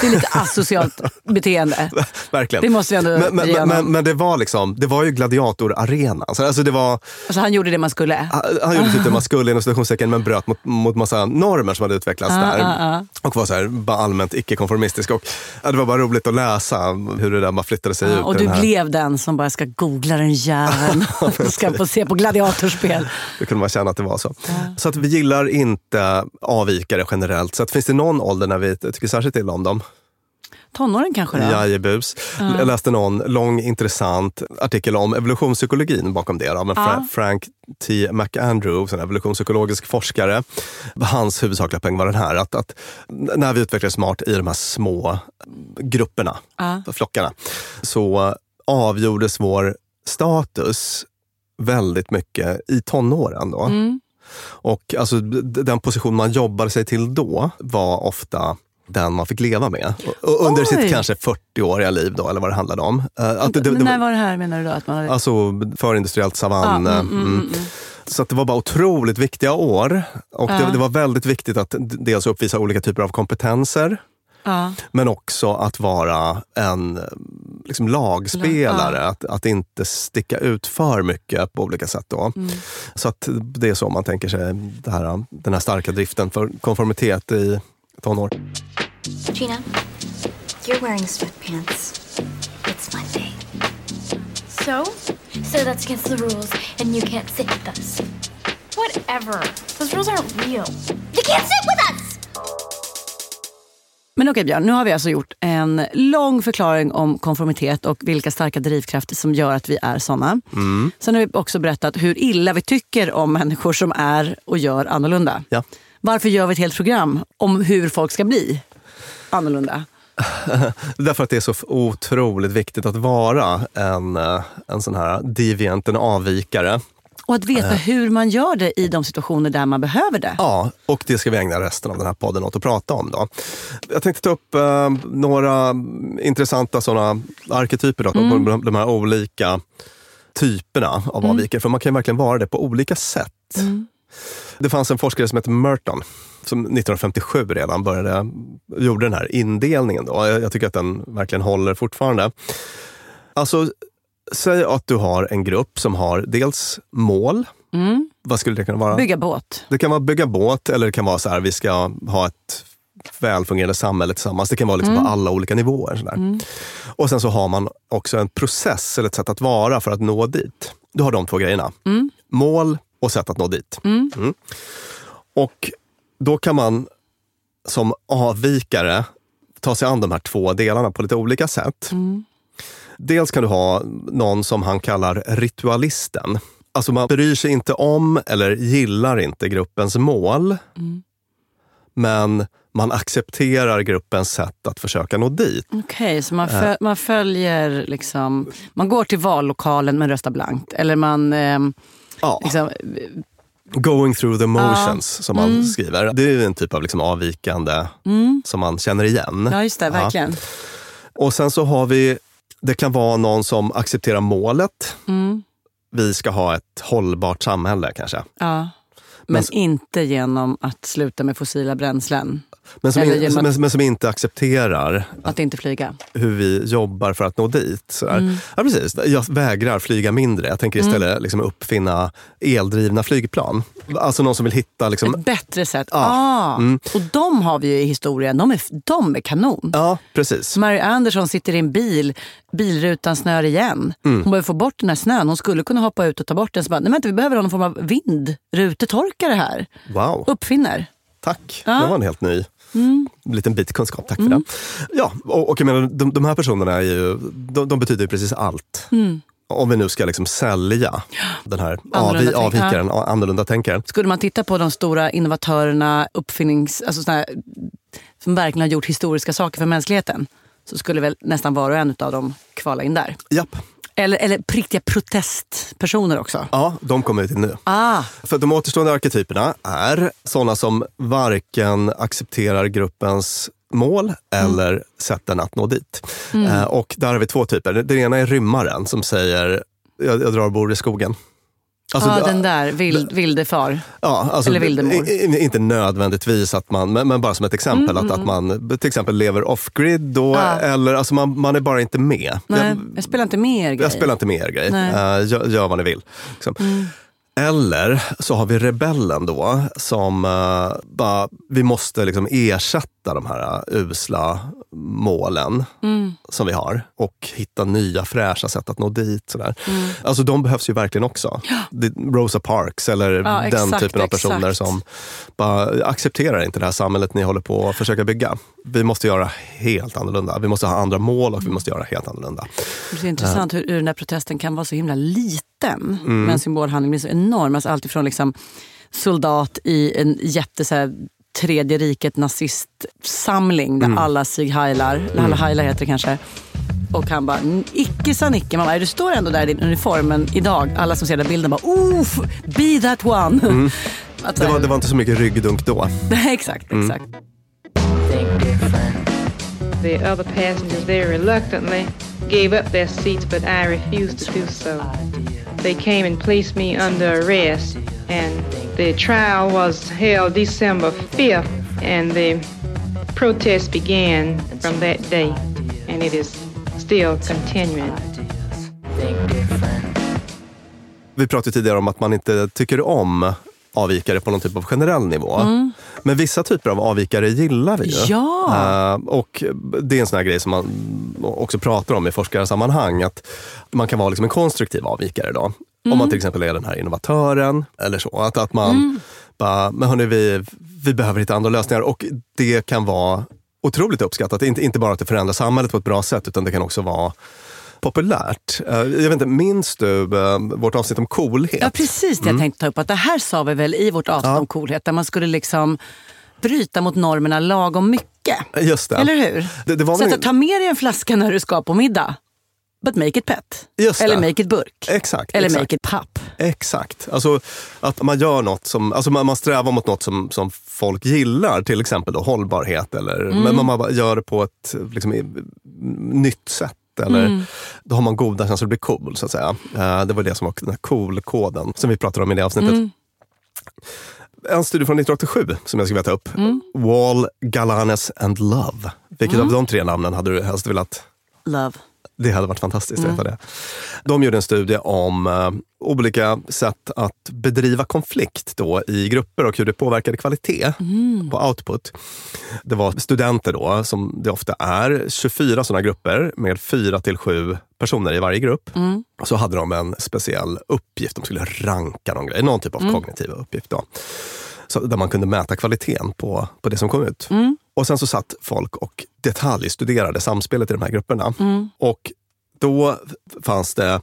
det är lite <laughs> asocialt beteende. Verkligen. Det måste vi ändå men, men, men, men, det var liksom, det var ju gladiatorarenan. Så alltså det var, Alltså han gjorde det man skulle. han han gjorde typ det man skulle inom citationstecken men bröt mot, mot massa normer som hade utvecklats Ja, där. ja, ja. Och var så här, bara allmänt icke-konformistisk. Och, ja, det var bara roligt att läsa hur det där bara flyttade sig ut. Ja, och du här, blev den som bara ska googla den <laughs> jäveln. ska få se på gladiatorspel. Det kunde man känna att det var så. Så att vi gillar inte avvikare generellt. Så att finns det någon ålder när vi tycker särskilt illa om dem? Tonåren kanske då? Jajebus. Ja. Jag läste någon lång intressant artikel om evolutionspsykologin bakom det. Av en Ja. Fra- Frank T. McAndrew, en evolutionspsykologisk forskare. Hans huvudsakliga poäng var den här, att, att när vi utvecklades smart i de här små grupperna, Ja. flockarna, så avgjordes vår status väldigt mycket i tonåren. Då. Mm. Och alltså, den position man jobbade sig till då var ofta den man fick leva med. Och under Oj. sitt kanske 40-åriga liv då, eller vad det handlade om. Eh, Att det, det, det, när var det här menar du då? Att man hade... Alltså förindustriellt savann. Ja, eh, mm, mm, mm. Så att det var bara otroligt viktiga år. Och det, det var väldigt viktigt att dels uppvisa olika typer av kompetenser. Men också att vara en liksom, lagspelare. Ja. Att, att inte sticka ut för mycket på olika sätt. Då. Mm. Så att det är så man tänker sig det här, den här starka driften för konformitet i tonår. Gina, you're wearing sweatpants. It's Monday. So? So that's against the rules, and you can't sit with us. Whatever. Those rules aren't real. You can't sit with us! Men okej Björn, nu har vi alltså gjort en lång förklaring om konformitet och vilka starka drivkrafter som gör att vi är såna. Mm. Sen har vi också berättat hur illa vi tycker om människor som är och gör annorlunda. Ja. Varför gör vi ett helt program om hur folk ska bli annorlunda? <laughs> Därför att det är så otroligt viktigt att vara en, eh, en sån här deviant, en avvikare. Och att veta Eh. hur man gör det i de situationer där man behöver det. Ja, och det ska vi ägna resten av den här podden åt att prata om. Då. Jag tänkte ta upp eh, några intressanta såna arketyper då, Mm. de, de här olika typerna av Mm. avvikare. För man kan verkligen vara det på olika sätt. Det fanns en forskare som hette Merton som 1957 redan började, gjorde den här indelningen. Då. Jag, jag tycker att den verkligen håller fortfarande. Alltså, säg att du har en grupp som har dels mål. Mm. Vad skulle det kunna vara? Bygga båt. Det kan vara bygga båt eller det kan vara så här, vi ska ha ett välfungerande samhälle tillsammans. Det kan vara liksom Mm. på alla olika nivåer. Sådär. Mm. Och sen så har man också en process eller ett sätt att vara för att nå dit. Du har de två grejerna. Mm. Mål och sätt att nå dit. Mm. Mm. Och då kan man som avvikare ta sig an de här två delarna på lite olika sätt. Mm. Dels kan du ha någon som han kallar ritualisten. Alltså man bryr sig inte om eller gillar inte gruppens mål. Mm. Men man accepterar gruppens sätt att försöka nå dit. Okej, så man, Eh. föl- man följer liksom... Man går till vallokalen men röstar blankt. Eller man... ehm, Ja. liksom, Going through the motions, Ja. som man Mm. skriver. Det är en typ av liksom avvikande mm. som man känner igen. Ja, just det. Ja. Verkligen. Och sen så har vi, det kan vara någon som accepterar målet. Mm. Vi ska ha ett hållbart samhälle kanske. Ja. Men, Men- inte genom att sluta med fossila bränslen. Men som, in, att- men, som inte accepterar Att inte flyga. hur vi jobbar för att nå dit. Mm. Ja, precis. Jag vägrar flyga mindre. Jag tänker istället liksom uppfinna eldrivna flygplan. Alltså någon som vill hitta... Liksom, Ett bättre sätt. Ja. Ah. Mm. Och de har vi ju i historien. De är, de är kanon. ja, precis. Mary Anderson sitter i en bil, bilrutan snör igen. Mm. Hon behöver få bort den här snön. Hon skulle kunna hoppa ut och ta bort den. Så bara, nej vänta, vi behöver någon form av vindrutetorkare här. Wow. Uppfinner. Tack, Ja. det var en helt ny Mm. liten bit kunskap. Tack för det. Ja, och, och jag menar, de, de här personerna är ju, de, de betyder ju precis allt. Mm. Om vi nu ska liksom sälja den här Annorlunda avvi, avvikaren, ja. annorlunda tänkaren. Skulle man titta på de stora innovatörerna, uppfinnings... Alltså såna här, som verkligen har gjort historiska saker för mänskligheten så skulle väl nästan var och en av dem kvala in där. Japp. Eller, eller riktiga protestpersoner också. Ja, de kommer vi till nu. Ah, För de återstående arketyperna är sådana som varken accepterar gruppens mål eller sätten att nå dit. Mm. Eh, och där har vi två typer. Den ena är rymmaren som säger, jag, jag drar och bor i skogen. Alltså, det- den där vild, vilde far. Ja, alltså, Eller vildemor. Inte nödvändigtvis, att man, men, men bara som ett exempel. Mm, att, att man till exempel lever off-grid då, Ja. eller alltså man, man är bara inte med. Nej, Jag, jag spelar inte med er jag grejer. spelar inte med er grej. Nej. Mm. Uh, gör, gör vad ni vill. Liksom. Eller så har vi rebellen då, som uh, bara, vi måste liksom ersätta de här uh, usla målen Mm. som vi har och hitta nya fräscha sätt att nå dit. Sådär. Mm. Alltså de behövs ju verkligen också. Rosa Parks eller Ja, den exakt, typen av personer exakt. som bara accepterar inte det här samhället ni håller på att försöka bygga. Vi måste göra helt annorlunda. Vi måste ha andra mål och vi måste göra helt annorlunda. Det är intressant hur, hur den där protesten kan vara så himla liten. Mm. Men symbolhandlingen blir så enorm. Alltså allt ifrån liksom soldat i en jätte så här, tredje riket nazistsamling där Mm. alla sig heilar, eller alla heilar heter det kanske. Och han bara, "N- icke sa Nicke. Man bara, du står ändå där i din uniform. Men idag, alla som ser den bilden bara, Oof, be that one. Mm. <laughs> Att, Det var, det var inte så mycket ryggdunk då. <laughs> exakt, Mm. The other passengers there reluctantly gave up their seats, but I refused to do so. They came and placed me under arrest, and the trial was held December 5th, and the protest began from that day, and it is still continuing. Vi pratade tidigare om att man inte tycker om avvikare på någon typ av generell nivå. Mm. Men vissa typer av avvikare gillar vi ju. Ja. Eh, och det är en sån här grej som man också pratar om i forskarsammanhang. Att man kan vara liksom en konstruktiv avvikare. Då. Om Mm. man till exempel är den här innovatören eller så. Att, att man Mm. bara, men hörni, vi, vi behöver hitta andra lösningar. Och det kan vara otroligt uppskattat. Inte, inte bara att det förändrar samhället på ett bra sätt, utan det kan också vara populärt. Eh, Jag vet inte, minns du eh, vårt avsnitt om coolhet? Ja, precis det jag Mm. tänkte ta upp. Att det här sa vi väl i vårt avsnitt om coolhet. Där man skulle liksom bryta mot normerna lagom mycket. Just det. Eller hur? Det, det var Så väl- att ta med dig en flaska när du ska på middag. But make it pet. Just Eller det. make it burk. Exakt. Eller exakt. make it papp. Exakt. Alltså att man gör något som, alltså man, man strävar mot något som, som folk gillar. Till exempel då hållbarhet. Eller, Mm. Men man bara gör det på ett liksom, nytt sätt. Eller, Mm. Då har man goda chanser att bli cool. Så att säga. Eh, det var det som var den här cool-koden som vi pratade om i det avsnittet. Mm. En studie från 1987 som jag skulle vilja ta upp. Mm. Wall, Galanes and Love. Vilket Mm. av de tre namnen hade du helst velat Love. Det hade varit fantastiskt att Mm. veta det. De gjorde en studie om eh, olika sätt att bedriva konflikt då i grupper och hur det påverkade kvalitet Mm. på output. Det var studenter då, som det ofta är, 24 sådana grupper med fyra till sju personer i varje grupp. Mm. Så hade de en speciell uppgift, de skulle ranka någon grej, någon typ av Mm. kognitiv uppgift. Då. Så, där man kunde mäta kvaliteten på, på det som kom ut. Mm. Och sen så satt folk och detaljstuderade samspelet i de här grupperna. Mm. Och då fanns det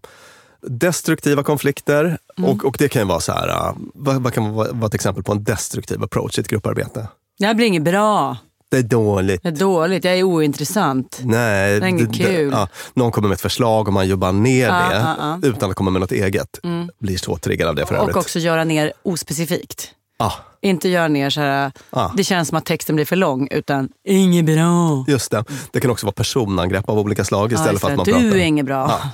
destruktiva konflikter. Mm. Och, och det kan ju vara så här, äh, vad, vad kan vara, vara ett exempel på en destruktiv approach i ett grupparbete? Det här blir inget bra. Det är dåligt. Det är dåligt. Jag är ointressant. Nej, Det är inget kul. ja, någon kommer med ett förslag och man jobbar ner Ja, det ja, ja. utan att komma med något eget. Mm. Blir så triggad av det för Och övrigt. också göra ner ospecifikt. Ja, Inte göra ner så här, Ja. det känns som att texten blir för lång, utan inget bra. just det. Det kan också vara personangrepp av olika slag istället just för att man du pratar. är inget bra. Ja,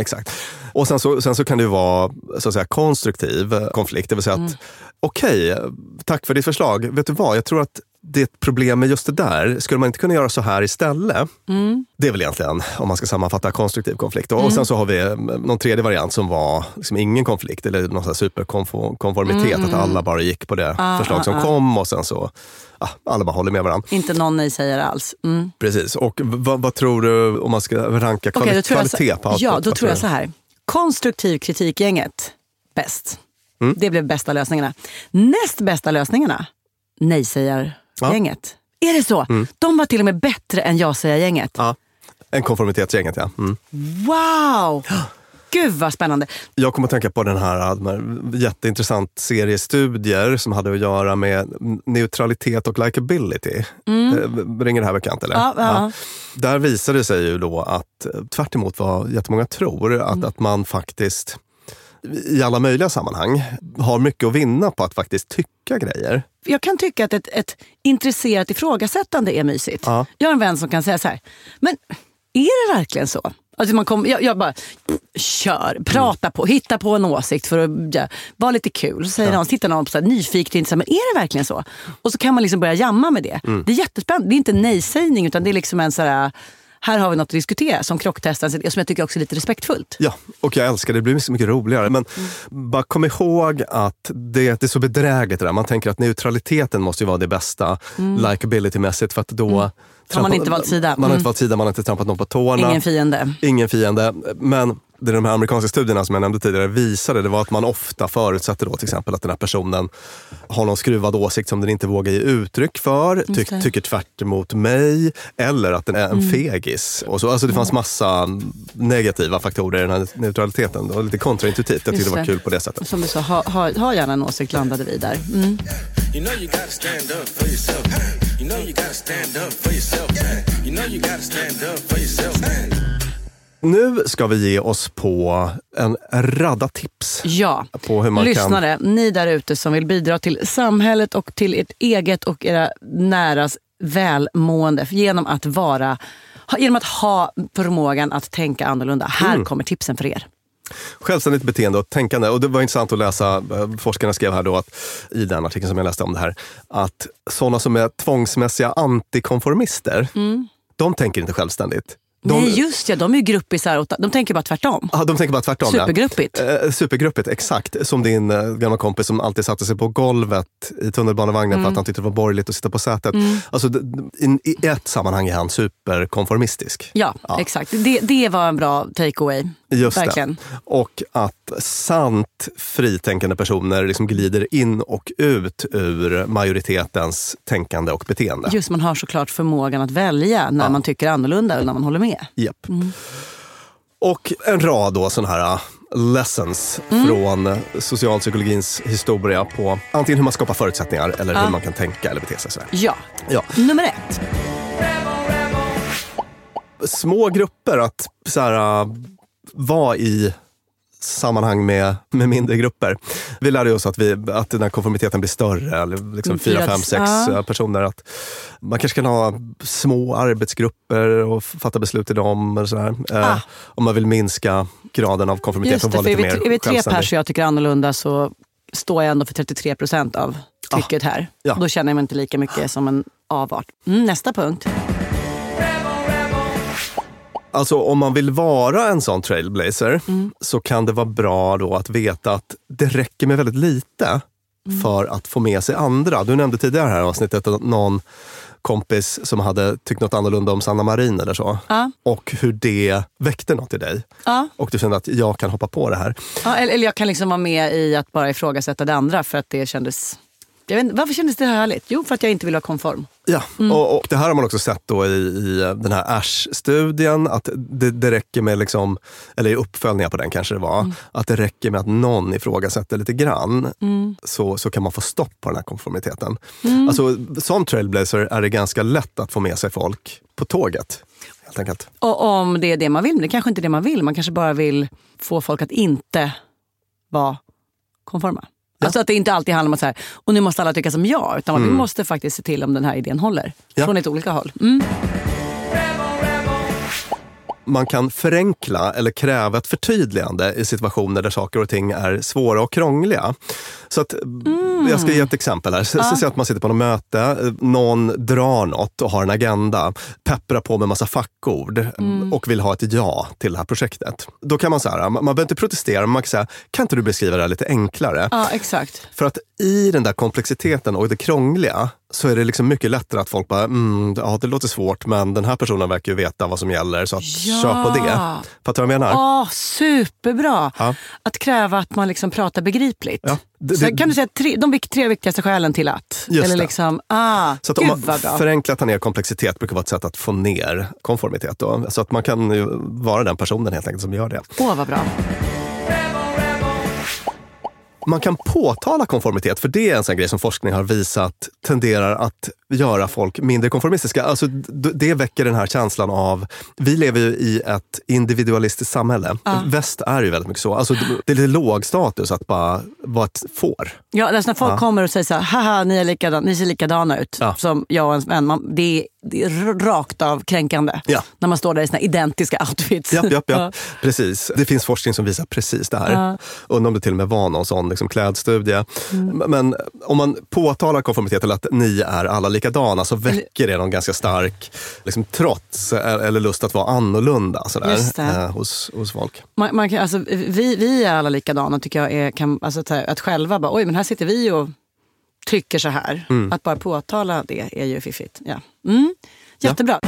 exakt. Och sen så, sen så kan det vara så att säga, konstruktiv konflikt. Det vill säga att, Mm. okej, tack för ditt förslag. Vet du vad, jag tror att det är ett problem med just det där. Skulle man inte kunna göra så här istället? Mm. Det är väl egentligen, om man ska sammanfatta, konstruktiv konflikt. Och Mm. sen så har vi eh, någon tredje variant som var liksom ingen konflikt eller någon superkonformitet. Mm, Att alla bara gick på det Ah, förslag ah, som ah. kom och sen så ah, alla bara håller med varandra. Inte någon nej säger alls. Mm. Precis. Och vad, vad tror du om man ska ranka kvali- tror jag så, kvalitet på output? Ja, då tror jag så här. Konstruktiv kritikgänget, bäst. Mm. Det blev bästa lösningarna. Näst bästa lösningarna, nej-sägar-gänget. Är det så? Mm. De var till och med bättre än ja-sägar-gänget. Ja. En konformitetsgänget, ja. Mm. Wow! <gasps> Gud vad spännande. Jag kommer att tänka på den här, de här jätteintressant serie studier som hade att göra med neutralitet och likability. Mm. Eh, Ringer det här bekant? Eller? Ja, ja. Där visade det sig ju då att eh, tvärt emot vad jättemånga tror, att, Mm. att man faktiskt i alla möjliga sammanhang har mycket att vinna på att faktiskt tycka grejer. Jag kan tycka att ett, ett intresserat ifrågasättande är mysigt. Ja. Jag har en vän som kan säga så här, men är det verkligen så? Alltså man kom, jag, jag bara, kör, prata på, hitta på en åsikt för att ja, vara lite kul. Så säger Ja. någon, tittar någon på så här, nyfiket och intressant, men är det verkligen så? Och så kan man liksom börja jamma med det. Mm. Det är jättespännande. Det är inte nej-sägning utan det är liksom en så här, har vi något att diskutera som krocktestar, som jag tycker också är lite respektfullt. Ja, och jag älskar det. Det blir så mycket roligare. Men Mm. bara kom ihåg att det, det är så bedrägligt det där. Man tänker att neutraliteten måste ju vara det bästa Mm. likability-mässigt för att då... Mm. Har man inte valt sida. Man har Mm. inte valt sida, man har inte trampat någon på tårna. Ingen fiende. Ingen fiende. Men det de här amerikanska studierna som jag nämnde tidigare visade, det var att man ofta förutsätter då till exempel att den här personen har någon skruvad åsikt som den inte vågar ge uttryck för, det. tycker tvärt emot mig, eller att den är en Mm. fegis. Och så, alltså det fanns massa negativa faktorer i den här neutraliteten. Det var lite kontraintuitivt. Jag tyckte det var kul på det sättet. Som du sa, ha, ha, ha gärna en åsikt landade vi där. Mm. You know you gotta stand up for yourself. You know you gotta stand up for yourself, man. You know you gotta stand up for yourself, man. Nu ska vi ge oss på en radda tips Ja, på hur man kan... lyssnare, ni där ute som vill bidra till samhället och till ert eget och era näras välmående genom att vara genom att ha förmågan att tänka annorlunda. Här Mm. kommer tipsen för er. Självständigt beteende och tänkande. Och det var intressant att läsa, eh, forskarna skrev här då att, i den artikeln som jag läste om det här, att sådana som är tvångsmässiga antikonformister, de tänker inte självständigt. De, Mm. Nej just ja, de är ju gruppisar. och De tänker bara tvärtom. Ja, de tänker bara tvärtom. ja. Supergruppigt. Eh, supergruppigt, exakt. Som din eh, gamla kompis som alltid satte sig på golvet i tunnelbanevagnen för Mm. att han tyckte det var borgerligt att sitta på sätet. Mm. Alltså, i, I ett sammanhang är han superkonformistisk. Ja, exakt. Det, det var en bra takeaway. Just Verkligen. det. Och att sant fritänkande personer liksom glider in och ut ur majoritetens tänkande och beteende. Just man har såklart förmågan att välja när man tycker annorlunda eller när man håller med. Japp. Mm. Och en rad då sådana här uh, lessons Mm. från socialpsykologins historia på antingen hur man skapar förutsättningar eller Ja. hur man kan tänka eller bete sig. Sådär. Ja. Ja. Nummer ett. Små grupper, att så här, uh, vara i sammanhang med, med mindre grupper. Vi lärde oss att, vi, att den här konformiteten blir större, eller liksom Mm, fyra, fem, sex ja. uh, personer. Att man kanske kan ha små arbetsgrupper och fatta beslut i dem. Eller sådär. Eh, Ah. Om man vill minska graden av konformitet Just och det, vara är lite vi, mer är vi tre självständig. pers och jag tycker annorlunda så står jag ändå för 33 procent av trycket här. Ja. Då känner jag mig inte lika mycket som en avart. Mm, nästa punkt. Alltså om man vill vara en sån trailblazer Mm. så kan det vara bra då att veta att det räcker med väldigt lite Mm. för att få med sig andra. Du nämnde tidigare här avsnittet att någon kompis som hade tyckt något annorlunda om Sanna Marin eller så. Ja. Och hur det väckte något i dig. Ja. Och du kände att jag kan hoppa på det här. Ja, eller, eller jag kan liksom vara med i att bara ifrågasätta det andra för att det kändes... Jag vet, inte, varför kändes det här härligt? Jo, för att jag inte vill vara konform. Ja, Mm. och, och det här har man också sett då i, i den här Ash-studien, att det, det räcker med, liksom, eller i uppföljningar på den kanske det var, att det räcker med att någon ifrågasätter lite grann, Mm. så, så kan man få stopp på den här konformiteten. Mm. Alltså, som trailblazer är det ganska lätt att få med sig folk på tåget. Helt enkelt. Och om det är det man vill, men det kanske inte är det man vill. Man kanske bara vill få folk att inte vara konforma. Alltså att det inte alltid handlar om att så här, och nu måste alla tycka som jag. Utan Mm. vi måste faktiskt se till om den här idén håller. Ja. Från lite olika håll. Mm. Man kan förenkla eller kräva ett förtydligande i situationer där saker och ting är svåra och krångliga. Så att, Jag ska ge ett exempel här. Så, Mm. Ja. Säg att man sitter på något möte, någon drar något och har en agenda, pepprar på med massa fackord Mm. och vill ha ett ja till det här projektet. Då kan man säga, man man behöver inte protestera, men man kan säga, kan inte du beskriva det här lite enklare? Ja, exakt. För att i den där komplexiteten och det krångliga så är det liksom mycket lättare att folk bara, mm, ja det låter svårt men den här personen verkar ju veta vad som gäller så att Ja. kör på det. Fattar du vad jag menar? Åh, superbra! Ja. Att kräva att man liksom pratar begripligt. Ja, det- det- kan du säga tre, de tre viktigaste skälen till att? Just Eller det. liksom, ah, Så att om man förenklar ner komplexitet brukar vara ett sätt att få ner konformitet. Då. Så att man kan vara den personen helt enkelt som gör det. Åh, vad bra. Man kan påtala konformitet, för det är en sån grej som forskning har visat tenderar att göra folk mindre konformistiska. Alltså, det väcker den här känslan av... Vi lever ju i ett individualistiskt samhälle. Ja. Väst är ju väldigt mycket så. Alltså, det är lite låg status att bara vara ett får. Ja, alltså när folk Ja. kommer och säger så här, haha, ni, är likadan, ni ser likadana ut Ja. som jag och en vän. Man, det, är, det är rakt av kränkande Ja. när man står där i sina identiska outfits. Japp, japp, <laughs> Ja. japp. Precis. Det finns forskning som visar precis det här. Ja. Undrar om det till och med var någon sån liksom, klädstudie. Mm. Men om man påtalar konformitet eller att ni är alla likadana så väcker det någon ganska stark liksom, trots eller lust att vara annorlunda sådär, eh, hos, hos folk. Man, man kan, alltså, vi, vi är alla likadana tycker jag. Är, kan, alltså, att, själva bara, oj men här sitter vi och tycker så här. Mm. Att bara påtala det är ju fiffigt. Ja. Mm. Jättebra.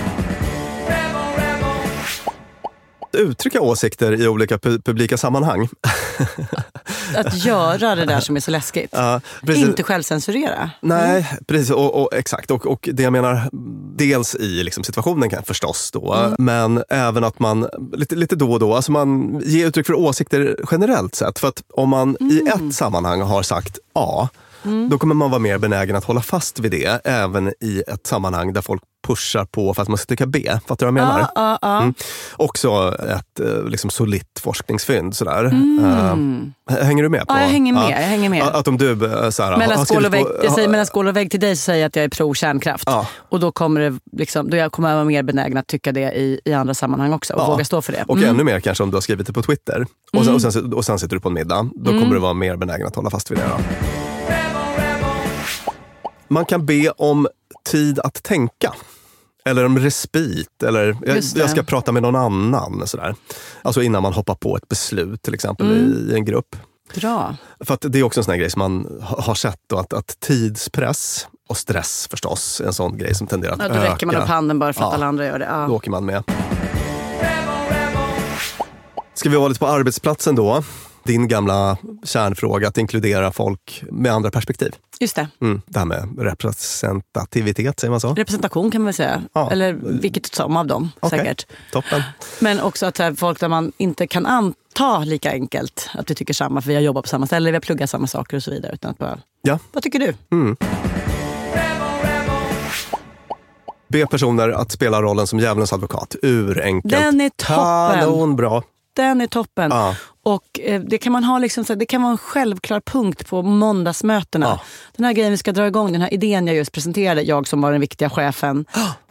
Uttrycka åsikter i olika pu- publika sammanhang. <laughs> Att göra det där som är så läskigt. Ja. Inte självcensurera. Nej, precis. Och, och, exakt. Och, och det jag menar, dels i liksom situationen kan förstås då, Mm. men även att man lite, lite då och då, alltså man ger uttryck för åsikter generellt sett. För att om man i Mm. ett sammanhang har sagt A, då kommer man vara mer benägen att hålla fast vid det, även i ett sammanhang där folk pushar på för att man ska tycka B. Fattar du vad jag menar? Ja, ja, ja. Mm. Också ett eh, liksom solitt forskningsfynd. Sådär. Mm. Eh, hänger du med? på? Ja, jag hänger med, jag hänger med. Att om du eh, såhär, Mellan skål, och vägg, på- jag säger mellan skål och vägg till dig så säger jag att jag är pro kärnkraft. Och då kommer, det liksom, då jag kommer jag vara mer benägen att tycka det i, i andra sammanhang också och våga stå för det. Och Mm. ännu mer kanske om du har skrivit det på Twitter. Och, sen, och, sen, och sen sitter du på en middag. Då Mm. kommer du vara mer benägen att hålla fast vid det. Då. Man kan be om tid att tänka. Eller om respit. Eller jag, jag ska prata med någon annan. Sådär. Alltså innan man hoppar på ett beslut till exempel Mm. i, i en grupp. Bra. För att det är också en sån grej som man ha- har sett. Då, att, att tidspress och stress förstås är en sån grej som tenderar att Ja, då öka. räcker man upp handen bara för att Ja. alla andra gör det. Ja. Då åker man med. Ska vi vara lite på arbetsplatsen då? Din gamla kärnfråga att inkludera folk med andra perspektiv. Just det. Mm, det här med representativitet, säger man så? Representation kan man väl säga. Ja. Eller vilket som av dem Okej. säkert. Toppen. Men också att här, folk där man inte kan anta lika enkelt att vi tycker samma för vi har jobbat på samma ställe, vi har pluggat samma saker och så vidare. Utan att bara, Ja. vad tycker du? Mm. Be personer att spela rollen som djävulens advokat. Urenkelt. Den är toppen. Kanonbra. Den är toppen. Ja. Och eh, det kan man ha liksom, det kan vara en självklar punkt på måndagsmötena. Ja. Den här grejen vi ska dra igång, den här idén jag just presenterade, jag som var den viktiga chefen.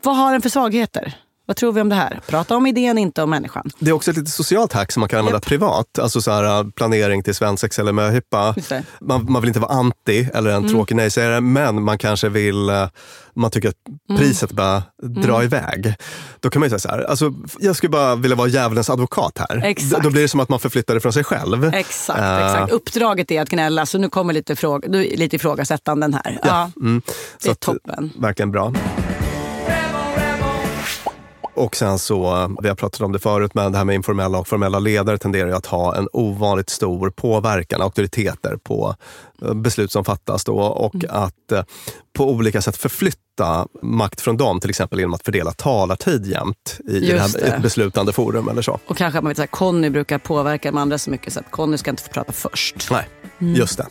Vad har den för svagheter? Vad tror vi om det här? Prata om idén, inte om människan. Det är också ett litet socialt hack som man kan använda privat. Alltså så här, planering till svensex eller möhippa. Man, man vill inte vara anti eller en Mm. tråkig nej-sägare, men man kanske vill, eh, man tycker att Mm. priset bara dra Mm. iväg. Då kan man ju säga så här, alltså, jag skulle bara vilja vara djävulens advokat här. Exakt. Då blir det som att man förflyttar det från sig själv. Exakt, Eh, exakt. Uppdraget är att gnälla, så nu kommer lite, fråga, lite ifrågasättanden här. Ja. Mm. Det är att, toppen. Verkligen bra. Och sen så, vi har pratat om det förut, men det här med informella och formella ledare tenderar ju att ha en ovanligt stor påverkan, auktoriteter på eh, beslut som fattas då och Mm. att eh, på olika sätt förflytta makt från dem, till exempel genom att fördela talartid jämt i, det här, det. ett beslutande forum eller så. Och kanske att man vet att Conny brukar påverka de andra så mycket så att Conny ska inte få prata först. Nej, Mm. just det.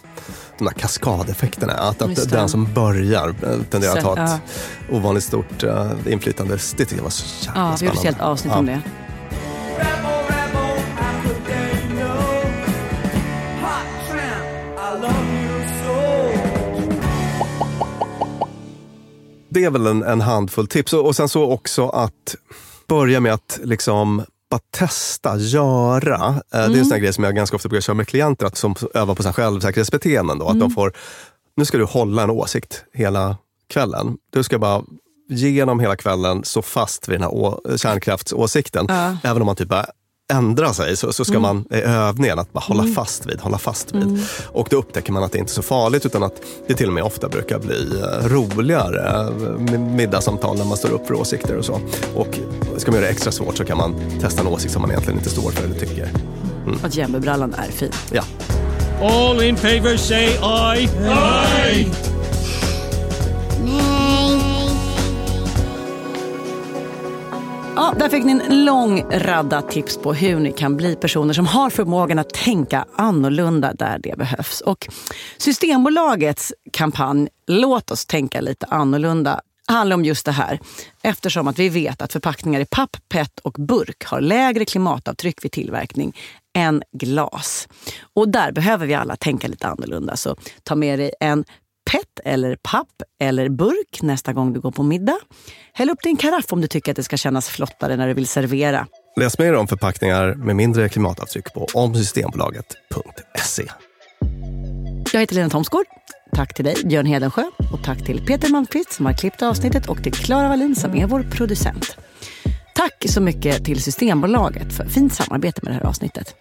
De där kaskadeffekterna. Att, att den som börjar eh, tenderar att ha ett Ja. ovanligt stort uh, inflytande. Det tycker jag var så jävla Ja, vi gjorde ett helt spännande. avsnitt Ja. om det. Det är väl en, en handfull tips. Och, och sen så också att börja med att liksom bara testa, göra. Eh, Det är en Mm. sån här grej som jag ganska ofta brukar köra med klienter, att som övar på så här självsäkerhetsbeteenden. Då, att Mm. de får, nu ska du hålla en åsikt hela kvällen. Du ska bara genom hela kvällen stå fast vid den här kärnkraftsåsikten. Ja. Även om man typ bara, ändra sig så, så ska Mm. man i övningen att bara hålla Mm. fast vid, hålla fast vid. Mm. Och då upptäcker man att det inte är så farligt utan att det till och med ofta brukar bli eh, roligare eh, med middagssamtal när man står upp för åsikter och så. Och ska man göra det extra svårt så kan man testa en åsikt som man egentligen inte står för eller tycker. Att jämmerbrallan är fin. Ja. All in favor say aye. Aye. Ja, där fick ni en lång radda tips på hur ni kan bli personer som har förmågan att tänka annorlunda där det behövs. Och Systembolagets kampanj Låt oss tänka lite annorlunda handlar om just det här. Eftersom att vi vet att förpackningar i papp, pet och burk har lägre klimatavtryck vid tillverkning än glas. Och där behöver vi alla tänka lite annorlunda. Så ta med dig en pet eller papp eller burk nästa gång du går på middag. Häll upp din karaff om du tycker att det ska kännas flottare när du vill servera. Läs mer om förpackningar med mindre klimatavtryck på omsystembolaget.se. Jag heter Lena Thomsgård. Tack till dig, Björn Hedensjö. Och tack till Peter Malmqvist som har klippt avsnittet och till Klara Wallin som är vår producent. Tack så mycket till Systembolaget för fint samarbete med det här avsnittet.